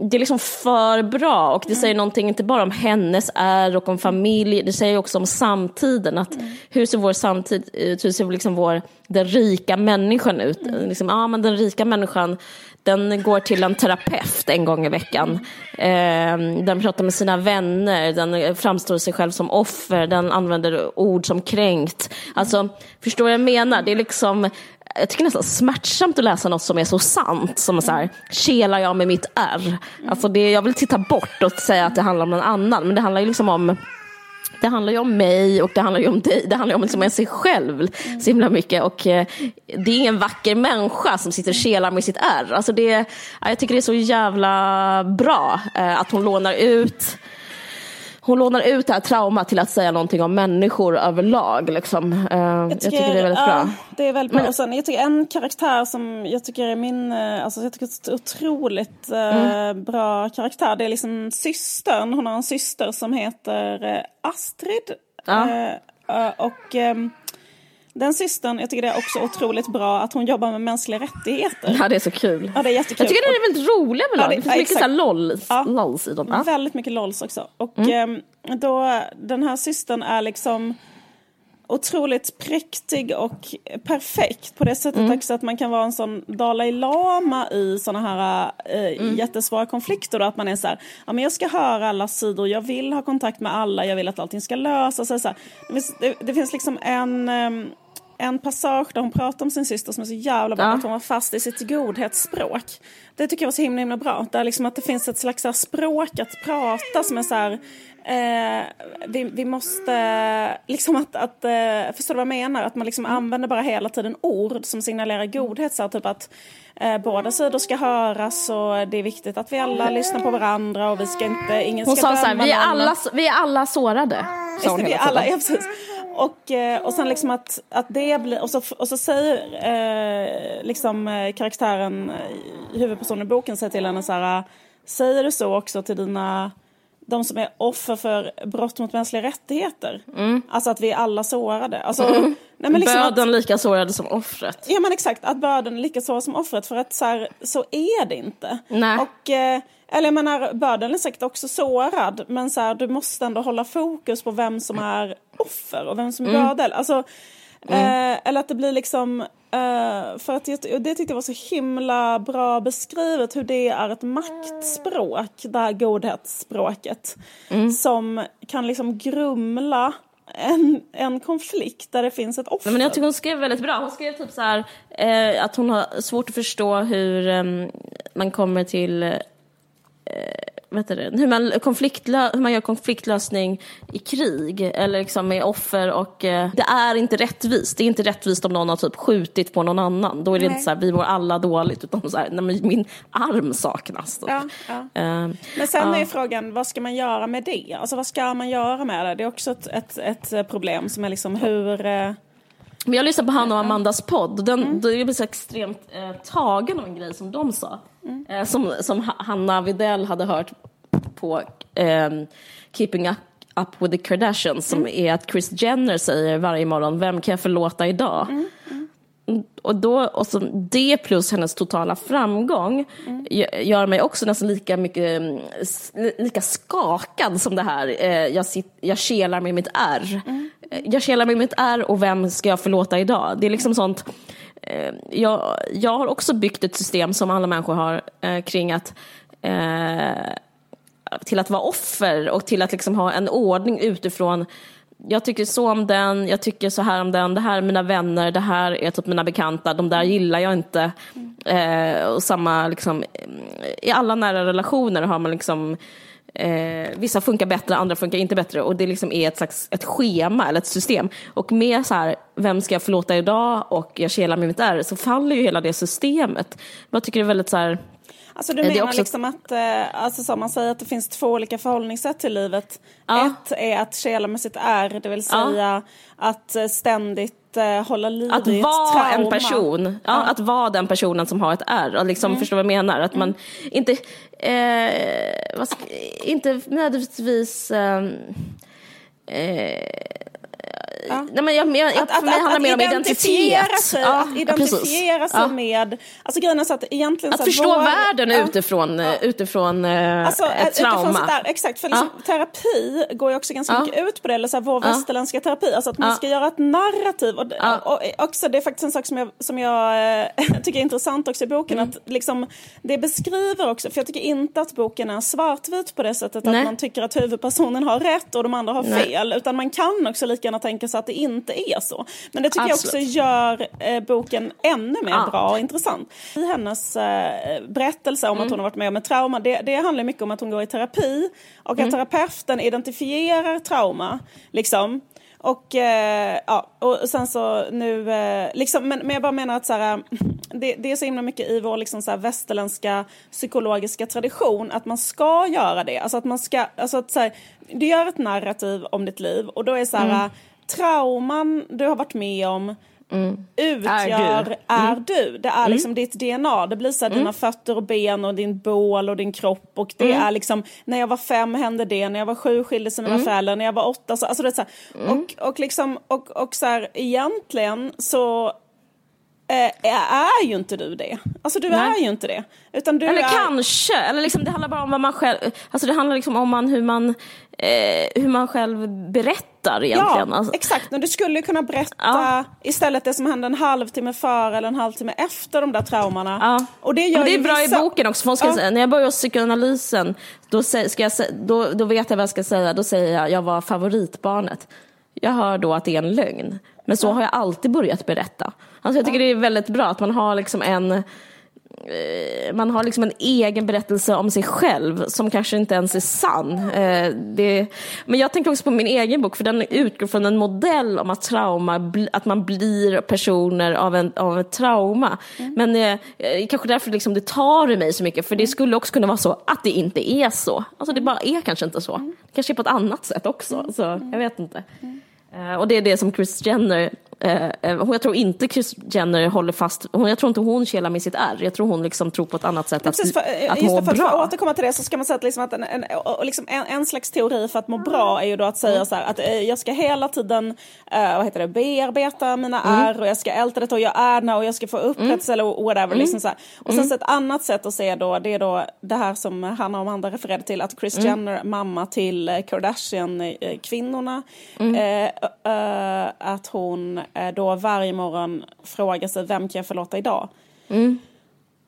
det är liksom för bra och det säger någonting inte bara om hennes är och om familj, det säger också om samtiden. Att hur ser vår samtid ut? Hur ser liksom vår, den rika människan ut? Liksom, ja, men den rika människan den går till en terapeut en gång i veckan. Eh, den pratar med sina vänner, den framstår sig själv som offer, den använder ord som kränkt. Alltså, förstår vad jag menar? Det är liksom jag tycker nästan smärtsamt att läsa något som är så sant. Som så här, kelar jag med mitt R. Alltså det, jag vill titta bort och säga att det handlar om någon annan. Men det handlar ju liksom om det handlar ju om mig och det handlar ju om dig. Det handlar ju om liksom sig själv så himla mycket. Och eh, det är ingen vacker människa som sitter och kelar med sitt R. Alltså det, jag tycker det är så jävla bra eh, att hon lånar ut hon lånar ut det här traumat till att säga någonting om människor överlag. Liksom. Uh, jag, tycker, jag, tycker, det är väldigt bra. det är väldigt bra. Men, och sen, jag tycker en karaktär som jag tycker är min, eh, alltså jag tycker är otroligt uh, mm. bra karaktär. Det är liksom systern. Hon har en syster som heter Astrid. Ja. Och um, Den systern, jag tycker det är också otroligt bra att hon jobbar med mänskliga rättigheter. Ja, det är så kul. Ja, det är jättekul. Jag tycker det är väldigt roliga med Ja, det- Det finns mycket så här lolls, Ja. lolls i dem. Ja. Väldigt mycket LOLs också. Och Mm. eh, då, den här systern är liksom otroligt präktig och perfekt på det sättet Mm. också att man kan vara en sån Dalai Lama i såna här eh, Mm. jättesvåra konflikter. Då, att man är så här, ja men jag ska höra alla sidor, jag vill ha kontakt med alla, jag vill att allting ska lösa sig. Så. Det, finns, det, det finns liksom en, ehm, en passage där hon pratar om sin syster som är så jävla bra, Ja. att hon var fast i sitt godhetsspråk. Det tycker jag var så himla, himla bra. Där liksom att det finns ett slags här språk att prata som är så här, eh, vi, vi måste, liksom att, att eh, förstår du vad jag menar? Att man liksom använder bara hela tiden ord som signalerar godhet. Så här, typ att eh, båda sidor ska höras och det är viktigt att vi alla lyssnar på varandra och vi ska inte, ingen Hon ska sa så här, vi är, alla, vi är alla sårade. Sa Just hon vi hela alla, tiden. *laughs* ja, precis. Och, eh, och sen liksom att, att det blir, och så, och så säger eh, liksom eh, karaktären, huvudpersonen i boken säger till henne så här, säger du så också till dina, de som är offer för brott mot mänskliga rättigheter? Alltså att vi är alla sårade. Alltså, *laughs* nej, men liksom att, Böden lika sårade som offret. Ja men exakt, att börden är lika svår som offret för att så, här, så är det inte. Nej. Och, eh, eller jag menar, börden är säkert också sårad men så här, du måste ändå hålla fokus på vem som är offer och vem som är bördel. Alltså, eh, eller att det blir liksom, eh, för att och det tyckte jag var så himla bra beskrivet hur det är ett maktspråk, det här godhetsspråket. Som kan liksom grumla en, en konflikt där det finns ett offer. Men jag tycker hon skrev väldigt bra. Hon skrev typ så här eh, att hon har svårt att förstå hur em, man kommer till eh, heter det? Hur, man konfliktlö- hur man gör konfliktlösning i krig eller liksom med offer och eh, det är inte rättvist. Det är inte rättvist om någon har typ skjutit på någon annan. Då är det Nej. inte så här, vi mår alla dåligt utan så här, nej, min arm saknas. Typ. Ja, ja. Eh, Men sen Ja. är frågan, vad ska man göra med det? Alltså vad ska man göra med det? Det är också ett, ett, ett problem som är liksom hur... eh, Men jag lyssnade på Hanna och Amandas podd. Den, Mm. då blev så extremt eh, tagen av en grej som de sa. Mm. Eh, som, som Ha- Hanna Videll hade hört på ehm, Keeping Up, Up with the Kardashians. Som Mm. är att Kris Jenner säger varje morgon, vem kan jag förlåta idag? Mm, och, då, och så det plus hennes totala framgång Mm. gör mig också nästan lika mycket mm, lika skakad som det här. Eh, jag, sit, jag kelar med mitt R. Mm. Eh, jag kelar med mitt R och vem ska jag förlåta idag? Det är liksom sånt. Eh, jag, jag har också byggt ett system som alla människor har kring att till att vara offer och till att liksom ha en ordning utifrån jag tycker så om den, jag tycker så här om den, det här är mina vänner, det här är typ mina bekanta, de där gillar jag inte. Eh, och samma liksom, i alla nära relationer har man liksom Eh, vissa funkar bättre, andra funkar inte bättre och det liksom är ett slags ett schema eller ett system. Och med så här, vem ska jag förlåta idag och jag kelar med mitt är så faller ju hela det systemet. Jag tycker det är väldigt så här, Alltså du är menar också- liksom att, eh, alltså som man säger att det finns två olika förhållningssätt till livet. Ja. Ett är att kela med sitt R, det vill säga att eh, ständigt eh, hålla liv Att i ett vara trauma. en person, ja, att vara den personen som har ett R och liksom förstå vad jag menar. Att man inte, eh, ska, inte nödvändigtvis ehm, eh, Nej, men jag, jag, Att, för att, mig handlar att, det mer om identitet. sig, Ja, att identifiera precis. sig Ja. med... Alltså grejen är så att egentligen... Att så förstå vår- världen ja. utifrån, eh, utifrån eh, Alltså, ett utifrån trauma. sånt där, exakt, för liksom, terapi går ju också ganska Ja. mycket ut på det, eller så här, vår västerländska terapi, alltså att man Ja. ska göra ett narrativ. Och, Ja. och, också, det är faktiskt en sak som jag, som jag eh, *laughs* tycker är intressant också i boken, Mm. att liksom, det beskriver också, för jag tycker inte att boken är svartvit på det sättet Nej. att man tycker att huvudpersonen har rätt och de andra har Nej. fel, utan man kan också lika gärna tänka att det inte är så. Men det tycker Absolut. jag också gör eh, boken ännu mer Ja. bra och intressant. I hennes eh, berättelse om Mm. att hon har varit med om ett trauma, det, det handlar mycket om att hon går i terapi och Mm. att terapeuten identifierar trauma. Liksom. Och, eh, ja, och sen så nu, eh, liksom, men, men jag bara menar att så här, det, det är så himla mycket i vår liksom, så här, västerländska psykologiska tradition att man ska göra det. Alltså att man ska, alltså att så här, du gör ett narrativ om ditt liv och då är så här, trauman du har varit med om utgör Är är du. du. Det är liksom ditt DNA. Det blir så här dina fötter och ben och din bål och din kropp. Och det är liksom, när jag var fem hände det, när jag var sju skilde sig mina föräldrar, när jag var åtta så, alltså det är så här, och, och liksom, och, och så här, egentligen så är ju inte du det. Alltså du Nej. är ju inte det. Utan du Eller är... kanske, eller liksom, det handlar bara om vad man själv, alltså det handlar liksom om man, hur, man, eh, hur man själv berättar egentligen. Ja, alltså, exakt. Men du skulle kunna berätta Ja. istället det som hände en halvtimme före eller en halvtimme efter de där traumorna. Ja. Och det, gör Men det är bra vissa... i boken också. För ska Ja. säga, när jag börjar psykoanalysen, då, ska jag, då, då vet jag vad jag ska säga. Då säger jag, jag var favoritbarnet. Jag hör då att det är en lögn. Men så har jag alltid börjat berätta. Alltså jag tycker det är väldigt bra att man har liksom en eh, man har liksom en egen berättelse om sig själv som kanske inte ens är sann. Eh, det, men jag tänker också på min egen bok för den utgår från en modell om att trauma, att man blir personer av, en, av ett trauma. Men eh, eh, kanske därför liksom det tar i mig så mycket för det skulle också kunna vara så att det inte är så. Alltså det bara är kanske inte så. Det kanske är på ett annat sätt också. Så, jag vet inte. Eh, Eh, och det är det som Chris Jenner, eh, eh, jag tror inte Chris Jenner håller fast, jag tror inte hon kelar med sitt ärr, jag tror hon liksom tror på ett annat sätt att, Precis, för, eh, att må för, för bra. att återkomma till det så ska man säga att, liksom att en, en, liksom en, en slags teori för att må bra är ju då att säga så här att eh, jag ska hela tiden vad heter det, bearbeta mina Mm. ärr och jag ska älta det och jag är när och jag ska få upprättelse eller whatever. Mm. Liksom så här. Och sen så ett annat sätt att se då det är då det här som Hanna och Amanda refererade till att Kris Mm. Jenner, mamma till Kardashian-kvinnorna, Mm. eh, att hon då varje morgon frågar sig vem kan jag förlåta idag? Mm.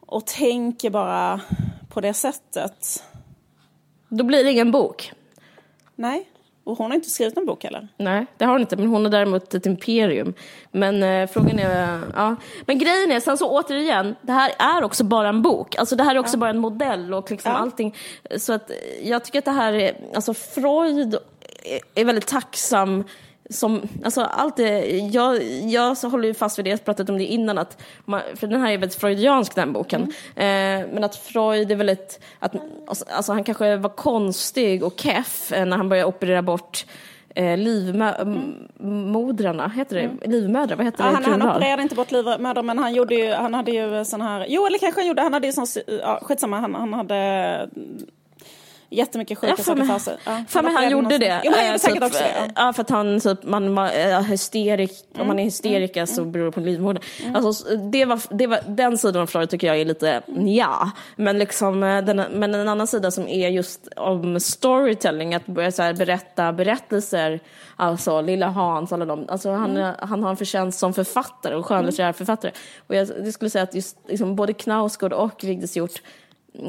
och tänker bara på det sättet. Då blir det ingen bok. Nej, och hon har inte skrivit någon bok heller. Nej, det har hon inte, men hon har däremot ett imperium. Men eh, frågan är, ja. Men grejen är, sen så återigen, det här är också bara en bok. Alltså det här är också bara en modell och liksom Ja. allting. Så att eh, jag tycker att det här är, alltså Freud är väldigt tacksam som, alltså allt det, jag, jag så håller ju fast vid det, jag pratat om det innan, att man, för den här är väldigt freudiansk den boken. Eh, men att Freud är väldigt, att, alltså han kanske var konstig och keff eh, när han började operera bort eh, livmodrarna, heter det? Livmödrar, vad heter Ja, det? han, han opererade inte bort livmödrar men han gjorde ju, han hade ju sån här, jo eller kanske han gjorde, han hade ju sån, ja, skitsamma, han, han hade jättemycket sjuka saker för sig. Ja, för mig han gjorde det. Jo, men han Eh, gjorde säkert typ, också det. eh, Ja, för att han typ, man var äh, hysterik, om man är hysterika så beror det på livmodern. Alltså, det var, det var, den sidan av Freud tycker jag är lite ja. Men, liksom, eh, den, men en annan sida som är just om storytelling, att börja så berätta berättelser, alltså Lilla Hans, alla de, alltså, han, han har en förtjänst som författare och skönlitterär författare. Och jag, jag skulle säga att just liksom, både Knausgård och Vigdis Hjorth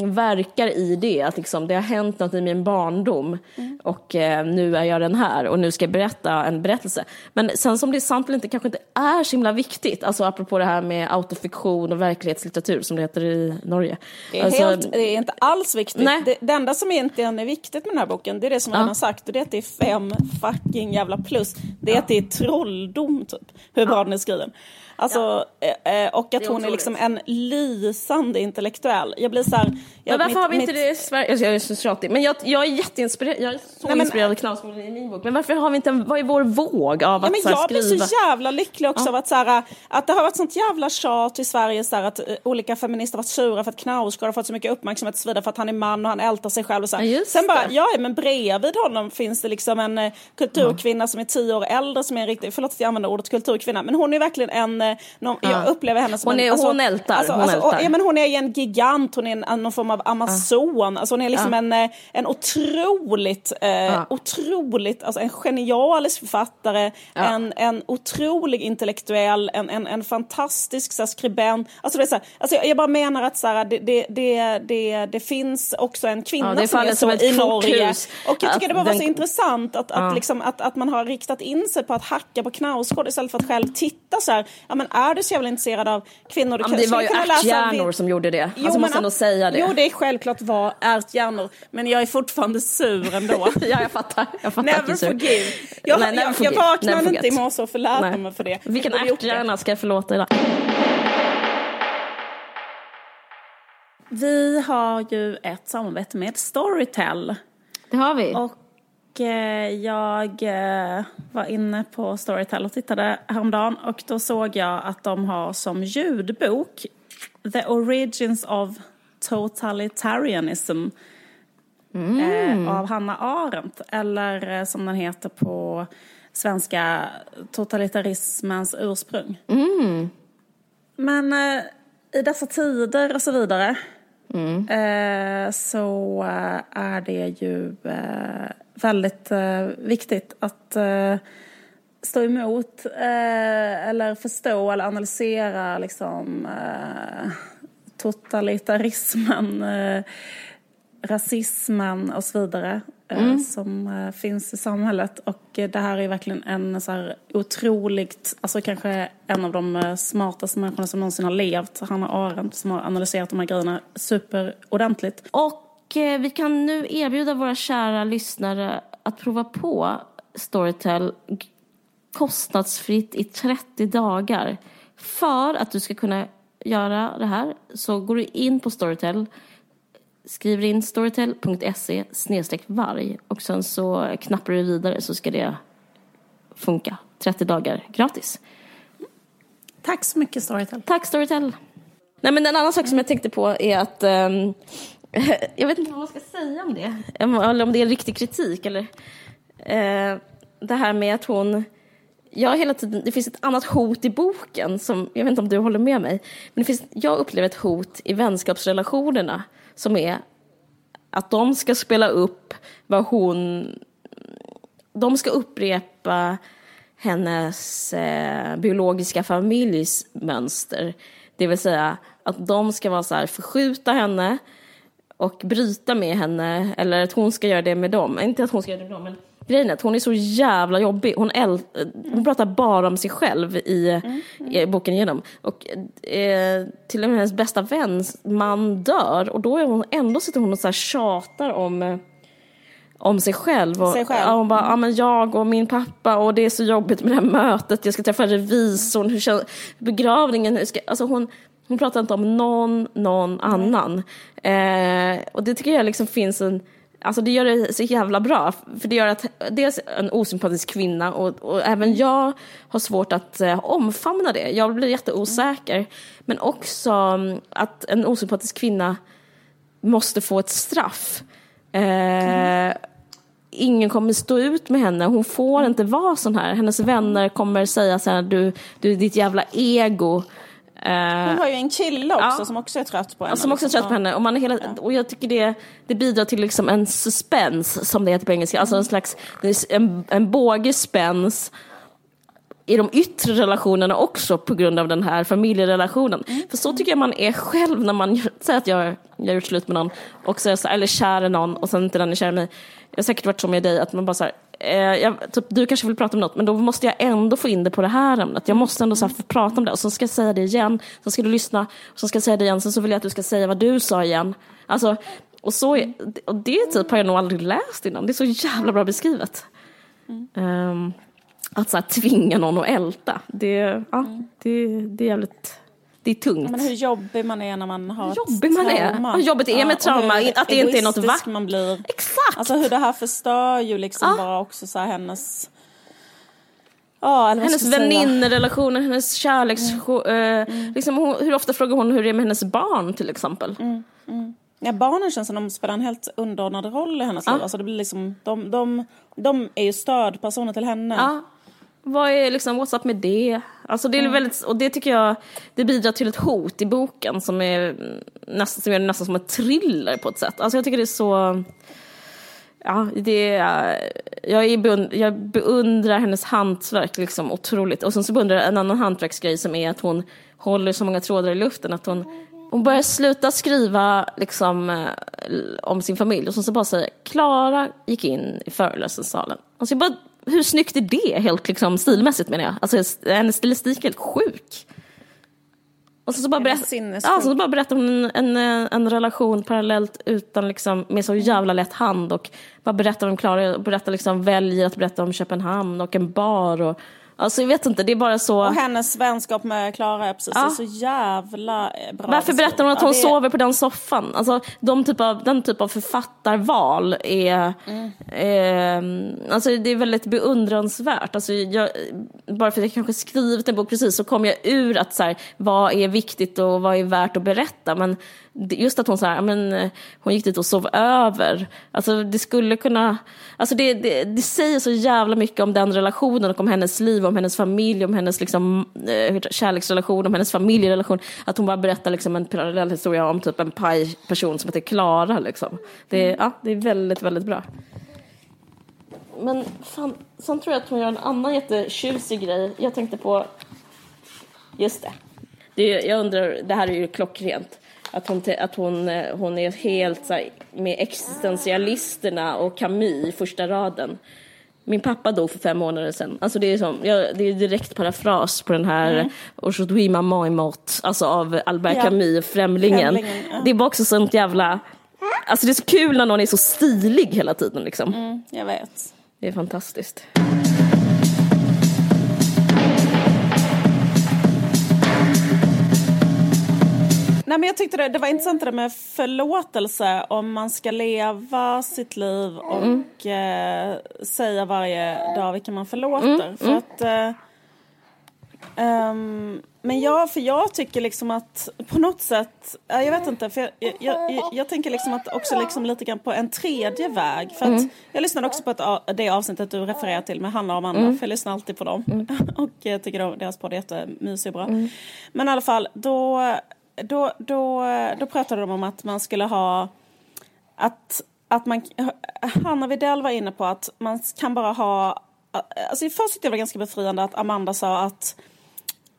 verkar i det, att liksom, det har hänt något i min barndom och eh, nu är jag den här och nu ska jag berätta en berättelse. Men sen som det är sant eller inte kanske inte är så himla viktigt, alltså apropå det här med autofiktion och verklighetslitteratur som det heter i Norge. Det är, alltså, helt, det är inte alls viktigt. Nej. Det, det enda som egentligen är viktigt med den här boken, det är det som jag Ja. redan sagt, och det är att det är fem fucking jävla plus. Det är att det är trolldom, typ, hur bra den är skriven. Alltså, eh, eh, och att hon är liksom en lysande intellektuell. Jag blir så här... Jag, men varför mitt- har vi inte mitt- det i Sverige? Alltså, jag är så tjatig. Men jag, jag är jätteinspirerad, jag är så Nej, men- inspirerad av Knausgård i min bok. Men varför har vi inte, en- vad är vår våg av Ja, att men så här, jag blir skriva? så jävla lycklig också av att, så här, att det har varit sånt jävla tjat i Sverige så här, att eh, olika feminister har varit sura för att Knausgård har fått så mycket uppmärksamhet och så vidare för att han är man och han ältar sig själv och så här. Ja, Sen bara, det. ja men bredvid honom finns det liksom en kulturkvinna som är tio år äldre som är en riktig, förlåt att jag använder ordet kulturkvinna, men hon är verkligen en, någon, jag upplever henne som Hon en... är- hon ältar, hon och- ältar. ja, men hon är en gigant, hon är en, någon form av amazon, alltså hon är liksom en, eh, en otroligt, eh, otroligt, alltså en genialisk författare, en, en otrolig intellektuell, en, en, en fantastisk så här, skribent. Alltså, det är så här, alltså, jag, jag bara menar att så här, det, det, det, det, det finns också en kvinna Ja, som är så i Norge. Och jag tycker Att det bara var den- så intressant att, att, liksom, att, att man har riktat in sig på att hacka på Knausgård istället för att själv titta så här, ja men är du så jävla intresserad av kvinnor? Du kan- men det var ju ärthjärnor vid- som gjorde det. Jo, alltså, men måste ändå att- säga det. Jo, det är självklart var ärthjärnor, men jag är fortfarande sur ändå. *laughs* Ja, jag fattar. Jag fattar att du Never är sur. forgive. Jag, Nej, never jag, jag vaknade Never inte i morse och förlät mig för det. Vilken ärthjärna ska jag förlåta idag? Vi har ju ett samarbete med Storytel. Det har vi. Och jag eh, var inne på Storytel och tittade häromdagen och då såg jag att de har som ljudbok The Origins of Totalitarianism Mm. eh, av Hanna Arendt eller eh, som den heter på svenska Totalitarismens ursprung. Mm. Men eh, i dessa tider och så vidare Mm. eh, så eh, är det ju eh, väldigt eh, viktigt att eh, stå emot eh, eller förstå eller analysera liksom, totalitarismen, rasismen och så vidare eh, som finns i samhället. Och det här är verkligen en så här otroligt, alltså kanske en av de smartaste människorna som någonsin har levt, Hanna Arendt, som har analyserat de här grejerna superordentligt. Och eh, vi kan nu erbjuda våra kära lyssnare att prova på Storytel kostnadsfritt i 30 dagar. För att du ska kunna göra det här så går du in på Storytel, skriver in storytel.se snedstreck varg och sen så knappar du vidare så ska det funka. 30 dagar gratis. Tack så mycket Storytel. Tack Storytel. Nej men en annan sak som jag tänkte på är att ehm, *laughs* jag vet inte vad man ska säga om det. Eller om det är en riktig kritik eller eh, det här med att hon jag hela tiden, det finns ett annat hot i boken som, jag vet inte om du håller med mig, men det finns, jag upplever ett hot i vänskapsrelationerna som är att de ska spela upp vad hon, de ska upprepa hennes eh, biologiska familjs mönster. Det vill säga att de ska vara så här, förskjuta henne och bryta med henne, eller att hon ska göra det med dem. Inte att hon ska göra det med dem, men grejen är att hon är så jävla jobbig. Hon, äl- hon pratar bara om sig själv i, i boken igenom. Och eh, till och med hennes bästa väns man dör och då är hon, ändå sitter hon och så här tjatar om eh, om sig själv. Och, Sig själv. Ja, hon bara, ja, men jag och min pappa och det är så jobbigt med det här mötet, jag ska träffa revisorn, hur känns begravningen, hur ska, alltså hon, hon pratar inte om någon, någon annan. Eh, och det tycker jag liksom finns en, alltså det gör det så jävla bra, för det gör att dels en osympatisk kvinna och, och även jag har svårt att eh, omfamna det, jag blir jätteosäker. Men också mm, att en osympatisk kvinna måste få ett straff. Eh, ingen kommer stå ut med henne, hon får inte vara sån här. Hennes vänner kommer säga så här, du, du ditt jävla ego. Eh, Hon har ju en kille också Ja. som också är trött på henne. som också är liksom. trött på henne. Och, man är hela, och jag tycker det, det bidrar till liksom en suspense, som det heter på engelska. Alltså en slags, en, en bågespens i de yttre relationerna också på grund av den här familjerelationen. För så tycker jag man är själv när man säger att jag, jag har gjort slut med någon och så, eller kär i någon och sen inte den är kär i mig. Jag har säkert varit så med dig att man bara så här, eh, jag, typ, du kanske vill prata om något men då måste jag ändå få in det på det här ämnet. Jag måste ändå så här, få prata om det. Och så ska jag säga det igen, så ska du lyssna och så ska jag säga det igen, sen så vill jag att du ska säga vad du sa igen. Alltså, och, så, och det typ har jag nog aldrig läst innan, det är så jävla bra beskrivet. Ehm, att så här, tvinga någon att älta, det, ja, det, det är jävligt, det är tungt. Men hur jobbig man är när man har jobbig man är. trauma. Vad jobbigt det är med trauma, att det inte är något vackert. man blir. Exakt! Alltså hur det här förstör ju liksom Ja. bara också så hennes... Vad hennes väninnerelationer, hennes kärleks... eh, Liksom, hon, hur ofta frågar hon hur det är med hennes barn till exempel? Ja, barnen känns som de spelar en helt underordnad roll i hennes liv. Alltså det blir liksom, de, de, de är ju stödpersoner till henne. Ja. Vad är liksom, what's up med det? Alltså det är väldigt, och det tycker jag, det bidrar till ett hot i boken som är nästan, som det nästan som ett thriller på ett sätt. Alltså jag tycker det är så, ja det är, jag, är beund, jag beundrar hennes hantverk liksom otroligt. Och sen så beundrar jag en annan hantverksgrej som är att hon håller så många trådar i luften att hon hon börjar sluta skriva liksom, eh, om sin familj och sen så bara säger Klara gick in i föreläsningssalen. Alltså jag bara, hur snyggt är det helt liksom, stilmässigt menar jag? Alltså hennes stilistik är helt sjuk. Och så, så, bara, berätt, ja, så bara berättar hon en, en, en relation parallellt utan liksom, med så jävla lätt hand och bara berättar om Klara och berättar liksom, väljer att berätta om Köpenhamn och en bar och Alltså jag vet inte, det är bara så... Och hennes vänskap med Klara är precis, ja. så jävla eh, bra. Varför berättar hon att hon ja, det... sover på den soffan? Alltså de typ av, den typ av författarval är... Mm. Eh, alltså det är väldigt beundransvärt. Alltså jag, bara för att jag kanske skrivit en bok precis så kom jag ur att så här, vad är viktigt och vad är värt att berätta. Men just att hon, så här, men, eh, hon gick dit och sov över. Alltså det skulle kunna... Alltså det, det, det säger så jävla mycket om den relationen och om hennes liv, om hennes familj, om hennes liksom, eh, kärleksrelation, om hennes familjerelation. Att hon bara berättar liksom en parallell historia om typ en person som heter Klara. Liksom. Det, mm. ja, det är väldigt, väldigt bra. Men fan, sen tror jag att hon gör en annan jättetjusig grej. Jag tänkte på, just det. det jag undrar, det här är ju klockrent. Att hon, att hon, eh, hon är helt så här, med existentialisterna och Camus i första raden. Min pappa dog för fem månader sedan. Alltså det är, som, ja, det är direkt parafras på den här mm. Aujourd'hui maman est morte, alltså av Albert ja. Camus, Främlingen. Främlingen ja. Det är bara också sånt jävla... Alltså det är så kul när någon är så stilig hela tiden liksom. Mm, jag vet. Det är fantastiskt. Nej, men jag tyckte det, det var intressant det med förlåtelse om man ska leva sitt liv och mm. eh, säga varje dag vilka man förlåter. Mm. För mm. att, eh, um, men jag, för jag tycker liksom att på något sätt, jag vet inte, för jag, jag, jag, jag tänker liksom att också liksom lite grann på en tredje väg. För mm. jag lyssnade också på ett, det avsnittet du refererar till med Hanna och Amanda, mm. för jag lyssnar alltid på dem. Mm. *laughs* och jag tycker då, deras podd är jättemysig och bra. Mm. Men i alla fall, då då, då, då pratade de om att man skulle ha att, att man, Hanna Widell var inne på att man kan bara ha, alltså först tyckte jag det var ganska befriande att Amanda sa att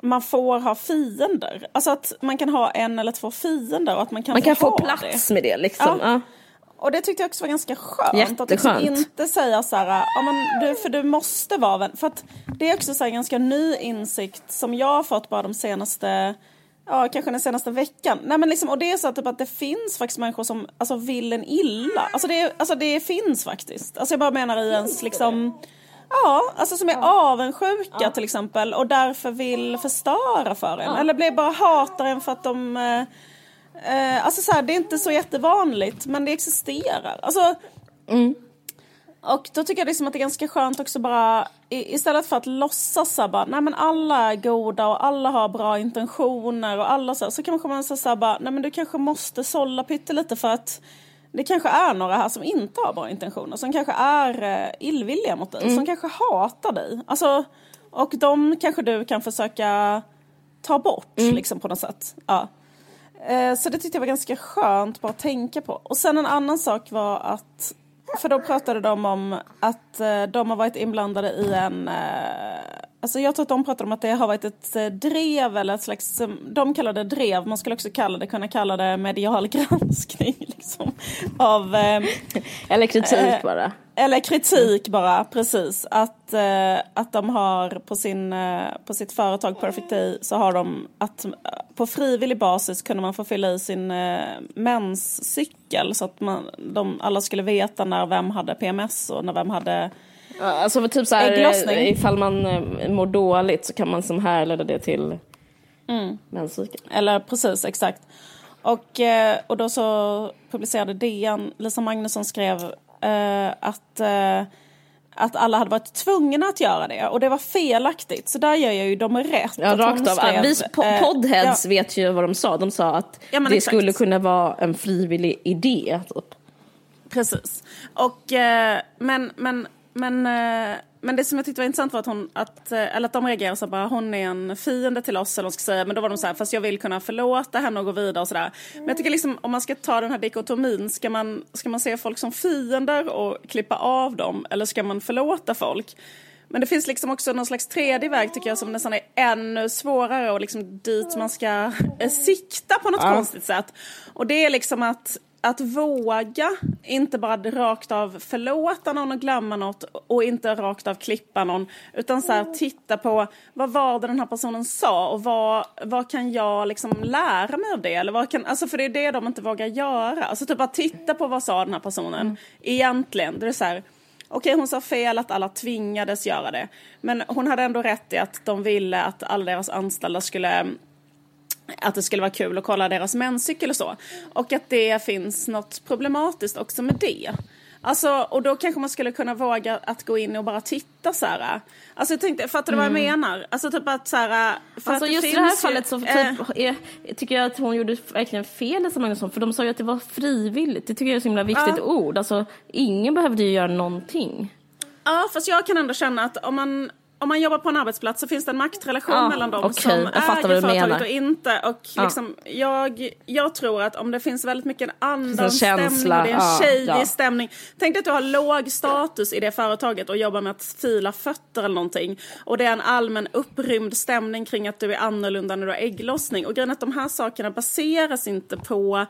man får ha fiender. Alltså att man kan ha en eller två fiender och att man kan, man kan få, få plats det. med det liksom. Ja. Ja. Och det tyckte jag också var ganska skönt. Jätteskönt. Att liksom inte säga så här, ja, men du, för du måste vara vän. För att det är också så här ganska ny insikt som jag har fått bara de senaste ja, kanske den senaste veckan. Nej, men liksom, och det är så att, typ, att det finns faktiskt människor som alltså, vill en illa. Alltså det, alltså det finns faktiskt. Alltså jag bara menar i ens liksom... Ja, alltså som är ja. avundsjuka ja. till exempel och därför vill förstöra för en. Ja. Eller blir bara hatar en för att de... Eh, eh, alltså så här, det är inte så jättevanligt men det existerar. Alltså, mm. Och då tycker jag liksom att det är ganska skönt också bara istället för att låtsas så bara, nej men alla är goda och alla har bra intentioner och alla så, så kanske man säga bara, nej men du kanske måste sålla pyttelite för att det kanske är några här som inte har bra intentioner, som kanske är eh, illvilliga mot dig, mm. som kanske hatar dig. Alltså, och de kanske du kan försöka ta bort mm. liksom på något sätt. Ja. Eh, så det tyckte jag var ganska skönt bara att tänka på. Och sen en annan sak var att för då pratade de om att eh, de har varit inblandade i en... Eh, alltså jag tror att de pratade om att det har varit ett eh, drev eller ett slags... De kallar det drev, man skulle också kalla det, kunna kalla det medial *laughs* granskning. Liksom, av, eller kritik bara. Eller kritik bara, precis. Att, eh, att de har på, sin, eh, på sitt företag Perfect Day så har de att på frivillig basis kunde man få fylla i sin eh, menscykel så att man, de, alla skulle veta när vem hade PMS och när vem hade Alltså typ så här, ifall man mår dåligt så kan man som härleda det till mm. menscykeln. Eller precis, exakt. Och, och då så publicerade DN, Lisa Magnusson skrev eh, att, eh, att alla hade varit tvungna att göra det och det var felaktigt. Så där gör jag ju dem rätt. Ja, rakt av. Skrev, Vi eh, podheads ja. vet ju vad de sa. De sa att ja, det exakt. skulle kunna vara en frivillig idé. Typ. Precis. Och, eh, men, men, men eh, men det som jag tyckte var intressant var att, hon, att, eh, eller att de reagerade så bara hon är en fiende till oss eller vad ska säga. Men då var de så här, fast jag vill kunna förlåta henne och gå vidare och sådär. Men jag tycker liksom om man ska ta den här dikotomin, ska man, ska man se folk som fiender och klippa av dem eller ska man förlåta folk? Men det finns liksom också någon slags tredje väg tycker jag som nästan är ännu svårare och liksom dit man ska eh, sikta på något ja. konstigt sätt. Och det är liksom att att våga inte bara rakt av förlåta någon och glömma något och inte rakt av klippa någon utan så här, titta på vad var det den här personen sa och vad, vad kan jag liksom lära mig av det? Eller vad kan, alltså för det är det de inte vågar göra. Alltså typ att titta på vad sa den här personen mm. egentligen. Det är så här, okej hon sa fel att alla tvingades göra det. Men hon hade ändå rätt i att de ville att alla deras anställda skulle att det skulle vara kul att kolla deras menscykel och så. Och att det finns något problematiskt också med det. Alltså, och då kanske man skulle kunna våga att gå in och bara titta så här. Alltså jag tänkte, fattar du vad jag Mm. menar? Alltså typ att så här. För Alltså att just i det här ju, fallet så eh, typ, är, tycker jag att hon gjorde verkligen fel i Magnusson för de sa ju att det var frivilligt. Det tycker jag är ett så himla viktigt Ja. ord. Alltså ingen behövde ju göra någonting. Ja, fast jag kan ändå känna att om man, om man jobbar på en arbetsplats så finns det en maktrelation Ja, mellan dem okej, som äger företaget och inte. Och Ja. liksom, jag, jag tror att om det finns väldigt mycket en annan Så stämning känsla, och det är en ja, tjejig ja. stämning. Tänk dig att du har låg status i det företaget och jobbar med att fila fötter eller någonting. Och det är en allmän upprymd stämning kring att du är annorlunda när du har ägglossning. Och grejen är att de här sakerna baseras inte på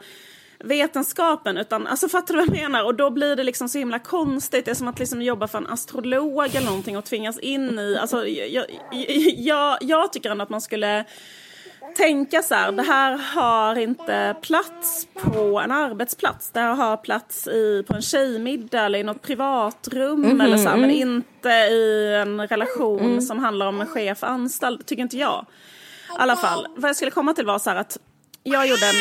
vetenskapen utan alltså fattar du vad jag menar? Och då blir det liksom så himla konstigt. Det är som att liksom jobba för en astrolog eller någonting och tvingas in i, alltså jag, jag, jag, tycker ändå att man skulle tänka så här, det här har inte plats på en arbetsplats. Det här har plats i, på en tjejmiddag eller i något privatrum eller så här, men inte i en relation som handlar om en chef anställd, tycker inte jag. I alla fall, vad jag skulle komma till var så här att jag gjorde en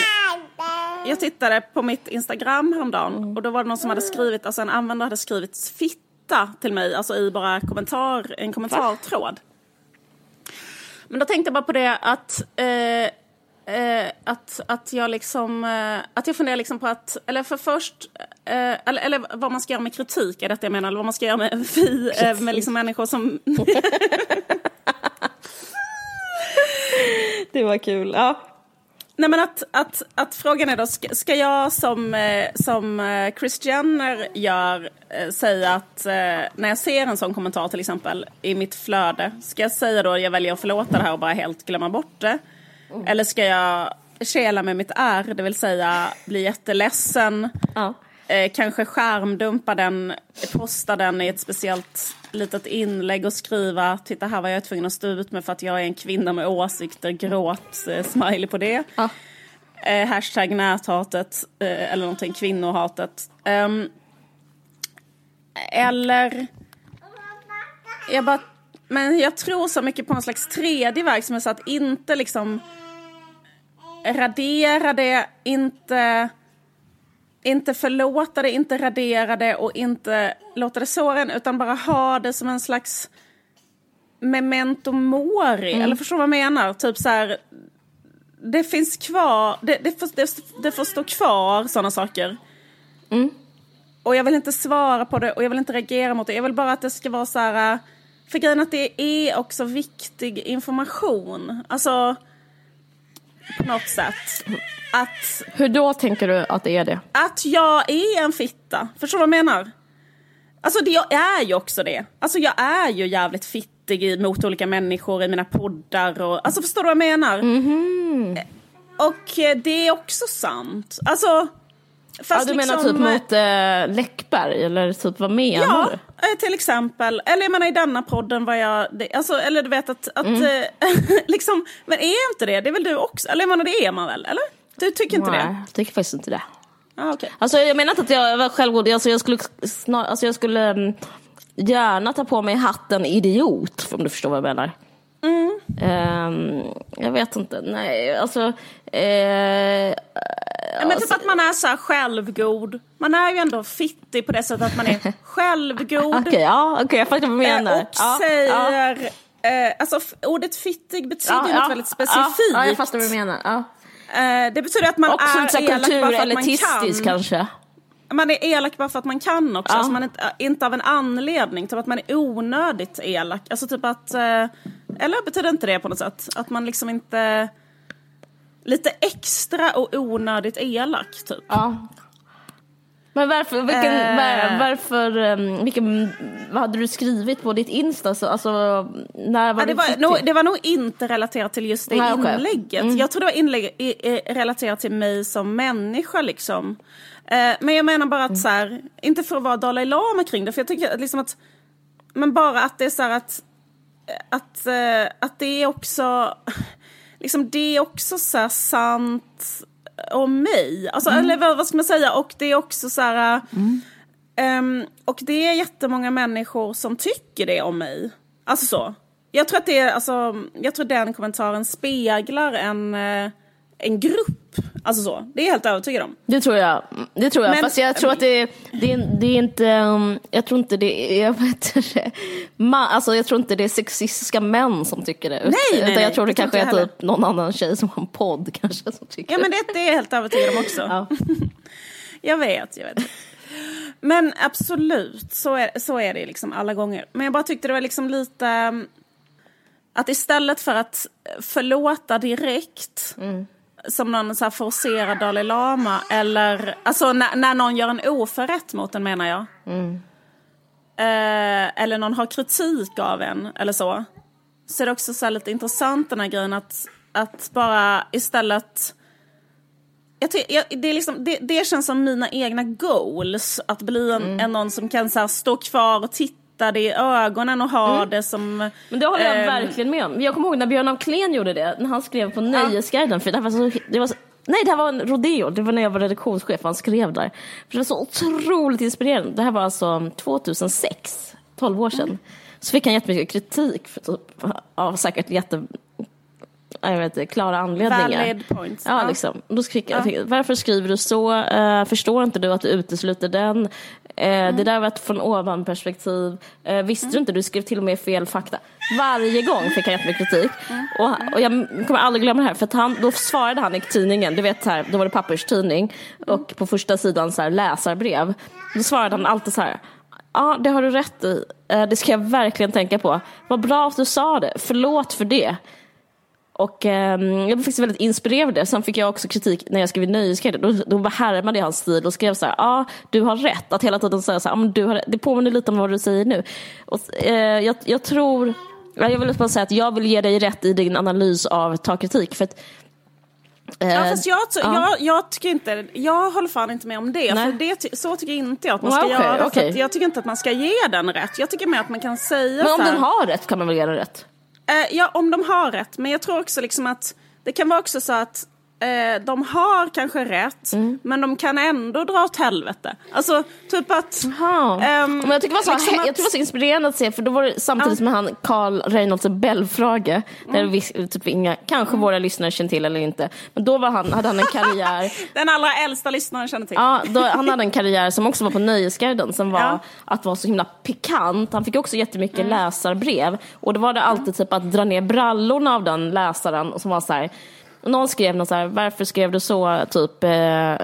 jag tittade på mitt Instagram häromdagen och då var det någon som hade skrivit, alltså en användare hade skrivit fitta till mig, alltså i bara kommentar, en kommentartråd. Men då tänkte jag bara på det att, eh, eh, att, att jag liksom, eh, att jag funderar liksom på att, eller för först, eh, eller, eller vad man ska göra med kritik, är detta jag menar, eller vad man ska göra med, *laughs* fi, eh, med liksom människor som *laughs* Det var kul. Ja. Nej men att, att, att frågan är då, ska, ska jag som, eh, som eh, Chris Jenner gör eh, säga att när jag ser en sån kommentar till exempel i mitt flöde, ska jag säga då jag väljer att förlåta det här och bara helt glömma bort det? Eller ska jag kela med mitt R, det vill säga bli jätteledsen, Ja. eh, kanske skärmdumpa den, posta den i ett speciellt litet inlägg och skriva titta här var jag tvungen att stå ut med för att jag är en kvinna med åsikter, gråt, eh, smiley på det. Ja. Eh, hashtag näthatet eh, eller någonting, kvinnohatet. Ehm, eller, jag bara, men jag tror så mycket på en slags tredje väg som är så att inte liksom radera det, inte inte förlåta det, inte radera det och inte låta det såra en utan bara ha det som en slags memento mori. Eller förstår du vad jag menar? Typ så här, det finns kvar, det, det, får, det, det får stå kvar sådana saker. Och jag vill inte svara på det och jag vill inte reagera mot det. Jag vill bara att det ska vara så här, för grejen att det är också viktig information. Alltså, på något sätt. Att Hur då tänker du att det är det? att jag är en fitta. Förstår du vad jag menar? Alltså det, jag är ju också det. Alltså jag är ju jävligt fittig mot olika människor i mina poddar och, alltså förstår du vad jag menar? Mhm. Eh, Och eh, det är också sant. Alltså, Ja, fast du menar liksom, typ mot eh, Läckberg eller typ vad menar Ja, du? eh, till exempel. Eller jag menar i denna podden var jag, det, alltså, eller du vet att, att Mm. eh, *laughs* liksom, men är inte det, det är väl du också? Eller jag menar det är man väl, eller? Du tycker inte Nej, det? jag tycker faktiskt inte det. Ah, okay. Alltså jag menar inte att jag var självgod, alltså jag skulle, snar, alltså jag skulle mm, gärna ta på mig hatten idiot, om du förstår vad jag menar. Mm. Ehm, jag vet inte, nej alltså... Eh, Ja, men typ att man är så här självgod. Man är ju ändå fittig på det sättet att man är *laughs* självgod. Okej, ja, okej jag fattar vad du menar. och Ja, ja. säger... Eh, alltså f- ordet fittig betyder ju något väldigt specifikt. Ja, jag fattar vad du menar. Ja. Det betyder att man Också är elak bara för att man kulturelitistisk kan. kanske. Man är elak bara för att man kan också. Ja. Alltså man är inte, inte av en anledning. Typ att man är onödigt elak. Alltså typ att... Eh, eller betyder inte det på något sätt? Att man liksom inte... Lite extra och onödigt elak typ. Ja. Men varför, vilken, var, varför, um, vilken, vad hade du skrivit på ditt Insta? Så, alltså, när var Ja, det, var nog, det var nog inte relaterat till just det Nej, inlägget. Jag tror det var inlägg, i, i, relaterat till mig som människa. Liksom. Eh, men jag menar bara att, så här, inte för att vara Dalai Lama kring det, för jag tycker liksom att men bara att det är så här att, att, eh, att det är också, *laughs* liksom det är också så här sant om mig. Alltså, Eller vad, ska man säga? Och det är också så här, Ehm, och det är jättemånga människor som tycker det om mig. Alltså så. Jag tror att det är, alltså, jag tror den kommentaren speglar en, eh, en grupp. Alltså så. Det är jag helt övertygad om. Det tror jag. Det tror jag. Men- Fast jag tror att det, det, är- det är inte, um, jag tror inte det är, heter det? Ma, alltså jag tror inte det är sexistiska män som tycker det. nej, Utan nej. jag tror det Det kanske är jag typ någon annan tjej som har en podd *laughs* kanske som tycker Ja men det, det är jag helt övertygad om också. Ja. *laughs* Jag vet, jag vet. Men absolut, så är, så är det liksom alla gånger. Men jag bara tyckte det var liksom lite... um, Att istället för att förlåta direkt, som någon så här forcerad Dalai Lama, eller alltså när, när någon gör en oförrätt mot en menar jag. Eh, eller någon har kritik av en, eller så. Så är det också så här lite intressant den här grejen att, att bara istället jag ty- jag, det, är liksom, det, det känns som mina egna goals. Att bli en, en någon som kan så stå kvar och titta det i ögonen och ha det som... Men det håller jag ehm, verkligen med om. Jag kommer ihåg när Björn af Kleen gjorde det, när han skrev på Nöjesguiden. För det var så, det var så, nej, det här var en rodeo. Det var när jag var redaktionschef, han skrev där. För det var så otroligt inspirerande. Det här var alltså 2006, 12 år sedan. Så fick han jättemycket kritik, för typ, av säkert jätte... Jag vet inte, klara anledningar. Valid points. Ja, Ja. liksom. Då skrek jag, varför skriver du så? Eh, förstår inte du att du utesluter den? Eh, Det där var ett från ovan perspektiv. Uh, visste du inte, du skrev till och med fel fakta. Varje gång fick han jättemycket kritik. Och, och jag kommer aldrig glömma det här, för han, då svarade han i tidningen, du vet så här, då var det papperstidning, och på första sidan så här, läsarbrev. Då svarade han alltid så här, Ja, det har du rätt i. Eh, Det ska jag verkligen tänka på. Vad bra att du sa det. Förlåt för det. Och eh, jag blev faktiskt väldigt inspirerad av det. Sen fick jag också kritik när jag skrev Nöjesguiden. Då, då härmade jag hans stil och skrev så här, ja ah, du har rätt. Att hela tiden säga så här, ah, du har rätt. Det påminner lite om vad du säger nu. Och, eh, jag, jag tror, ja, jag vill bara säga att jag vill ge dig rätt i din analys av ta kritik. För att, eh, Ja, fast jag, ja. jag, jag tycker inte, jag håller fan inte med om det. Nej. För det så tycker inte jag att man Ja, ska okej, göra. För okej. att jag tycker inte att man ska ge den rätt. Jag tycker mer att man kan säga men om så här, den har rätt kan man väl ge den rätt? Eh, ja, om de har rätt. Men jag tror också liksom att det kan vara också så att eh, de har kanske rätt, Mm. men de kan ändå dra åt helvete. Alltså, typ att... Ehm, men jag tycker det var så, liksom jag att- tycker det var så inspirerande att se, för då var det samtidigt som han Carl Reinholds Belfrage, där Mm. vi, typ inga, kanske våra lyssnare känner till eller inte, men då var han, hade han en *laughs* karriär Den allra äldsta lyssnaren känner till. Ja, då, han hade en karriär som också var på Nöjesguiden som var Ja. att vara så himla pikant. Han fick också jättemycket Mm. läsarbrev och då var det alltid typ att dra ner brallorna av den läsaren och som var så här och någon skrev något så här, varför skrev du så, typ, eh,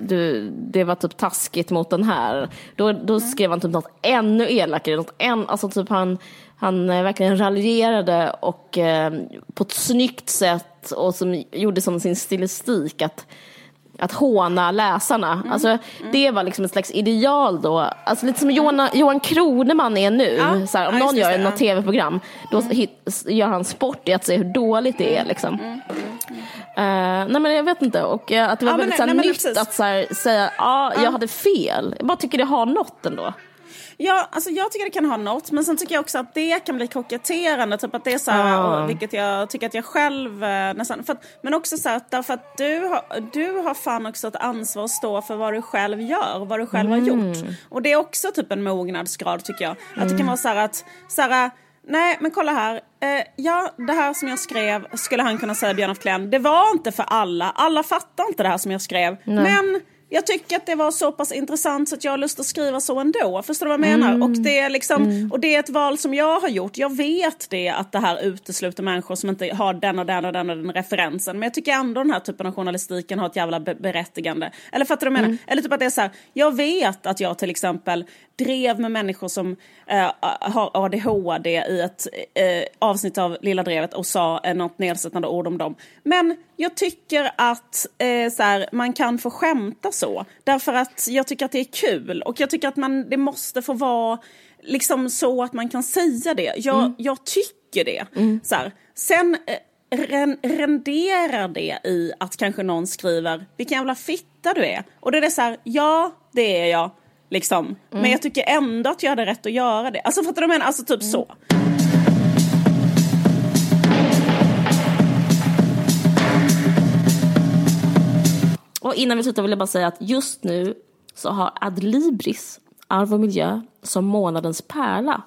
du, det var typ taskigt mot den här. Då, då Mm. skrev han typ något ännu elakare, något än, alltså typ han, han eh, verkligen raljerade och eh, på ett snyggt sätt och som gjorde som sin stilistik att att håna läsarna. Mm. Alltså, Det var liksom ett slags ideal då. Alltså, lite som Johan, Johan Kroneman är nu. Ja. Så här, om Ja, någon det, gör ja. något tv-program, då hit, gör han sport i att se hur dåligt det är. Liksom. Eh, nej men jag vet inte. Och eh, att det var Ja, väldigt så här, nej, nytt att så här, säga ja, jag hade fel. Jag bara tycker det har något ändå. Ja, alltså jag tycker det kan ha något, men sen tycker jag också att det kan bli koketterande. Typ att det är så här, Ah. och, vilket jag tycker att jag själv eh, nästan... Att, men också så här, att därför att du har, du har fan också ett ansvar att stå för vad du själv gör, vad du själv har gjort. Och det är också typ en mognadsgrad tycker jag. Att det kan vara så här att, så här, nej men kolla här, eh, ja det här som jag skrev skulle han kunna säga Björn af Kleen, det var inte för alla, alla fattar inte det här som jag skrev. Men jag tycker att det var så pass intressant så att jag har lust att skriva så ändå. Förstår du vad jag menar? Och, det är liksom, och det är ett val som jag har gjort. Jag vet det att det här utesluter människor som inte har den och den och den och den referensen. Men jag tycker ändå den här typen av journalistiken har ett jävla be- berättigande. Eller fattar du vad jag menar? Eller typ att det är så här, jag vet att jag till exempel drev med människor som eh, har ADHD i ett eh, avsnitt av Lilla Drevet och sa eh, något nedsättande ord om dem. Men jag tycker att eh, så här, man kan få skämta så. Därför att jag tycker att det är kul och jag tycker att man, det måste få vara liksom så att man kan säga det. Jag, jag tycker det. Så här. Sen eh, ren, renderar det i att kanske någon skriver vilken jävla fitta du är. Och då är det så här, ja det är jag. Liksom. Men jag tycker ändå att jag hade rätt att göra det. Alltså fattar du vad jag menar? Alltså typ så. Och innan vi slutar vill jag bara säga att just nu så har Adlibris arv och miljö som månadens pärla.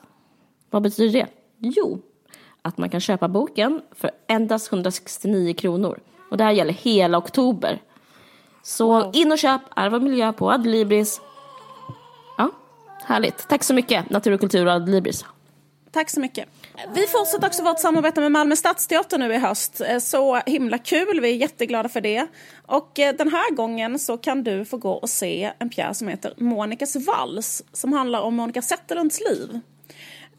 Vad betyder det? Jo, att man kan köpa boken för endast 169 kronor. Och det här gäller hela oktober. Så in och köp Arv och miljö på Adlibris. Härligt. Tack så mycket, Natur och kultur och Adlibris. Tack så mycket. Vi fortsätter också vårt samarbete med Malmö Stadsteater nu i höst. Eh, så himla kul, vi är jätteglada för det. Och eh, den här gången så kan du få gå och se en pjäs som heter Monikas vals som handlar om Monica Zetterlunds liv.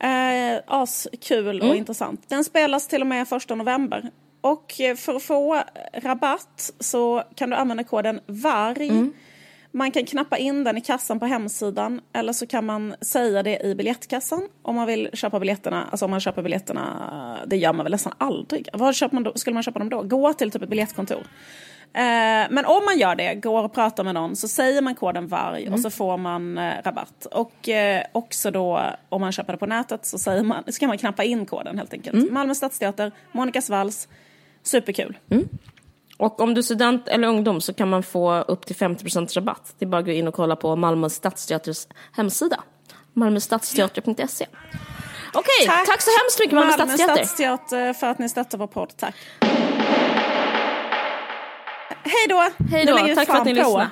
Eh, askul och mm. intressant. Den spelas till och med första november. Och eh, för att få rabatt så kan du använda koden VARG. Mm. Man kan knappa in den i kassan på hemsidan eller så kan man säga det i biljettkassan om man vill köpa biljetterna. Alltså om man köper biljetterna, det gör man väl nästan aldrig. Vad köper man då? skulle man köpa dem då? Gå till typ ett biljettkontor. Eh, men om man gör det, går och pratar med någon, så säger man koden VARG mm. och så får man eh, rabatt. Och eh, också då om man köper det på nätet så, säger man, så kan man knappa in koden helt enkelt. Mm. Malmö Stadsteater, Monica Vals, superkul. Mm. Och om du är student eller ungdom så kan man få upp till 50 rabatt. Det är bara att gå in och kolla på Malmö Stadsteaters hemsida. malmöstadsteater.se Okej, tack. tack så hemskt mycket Malmö, Malmö Stadsteater. Stadsteater för att ni stöttar vår podd. Tack. Hej då! Hej då, tack för att ni lyssnade.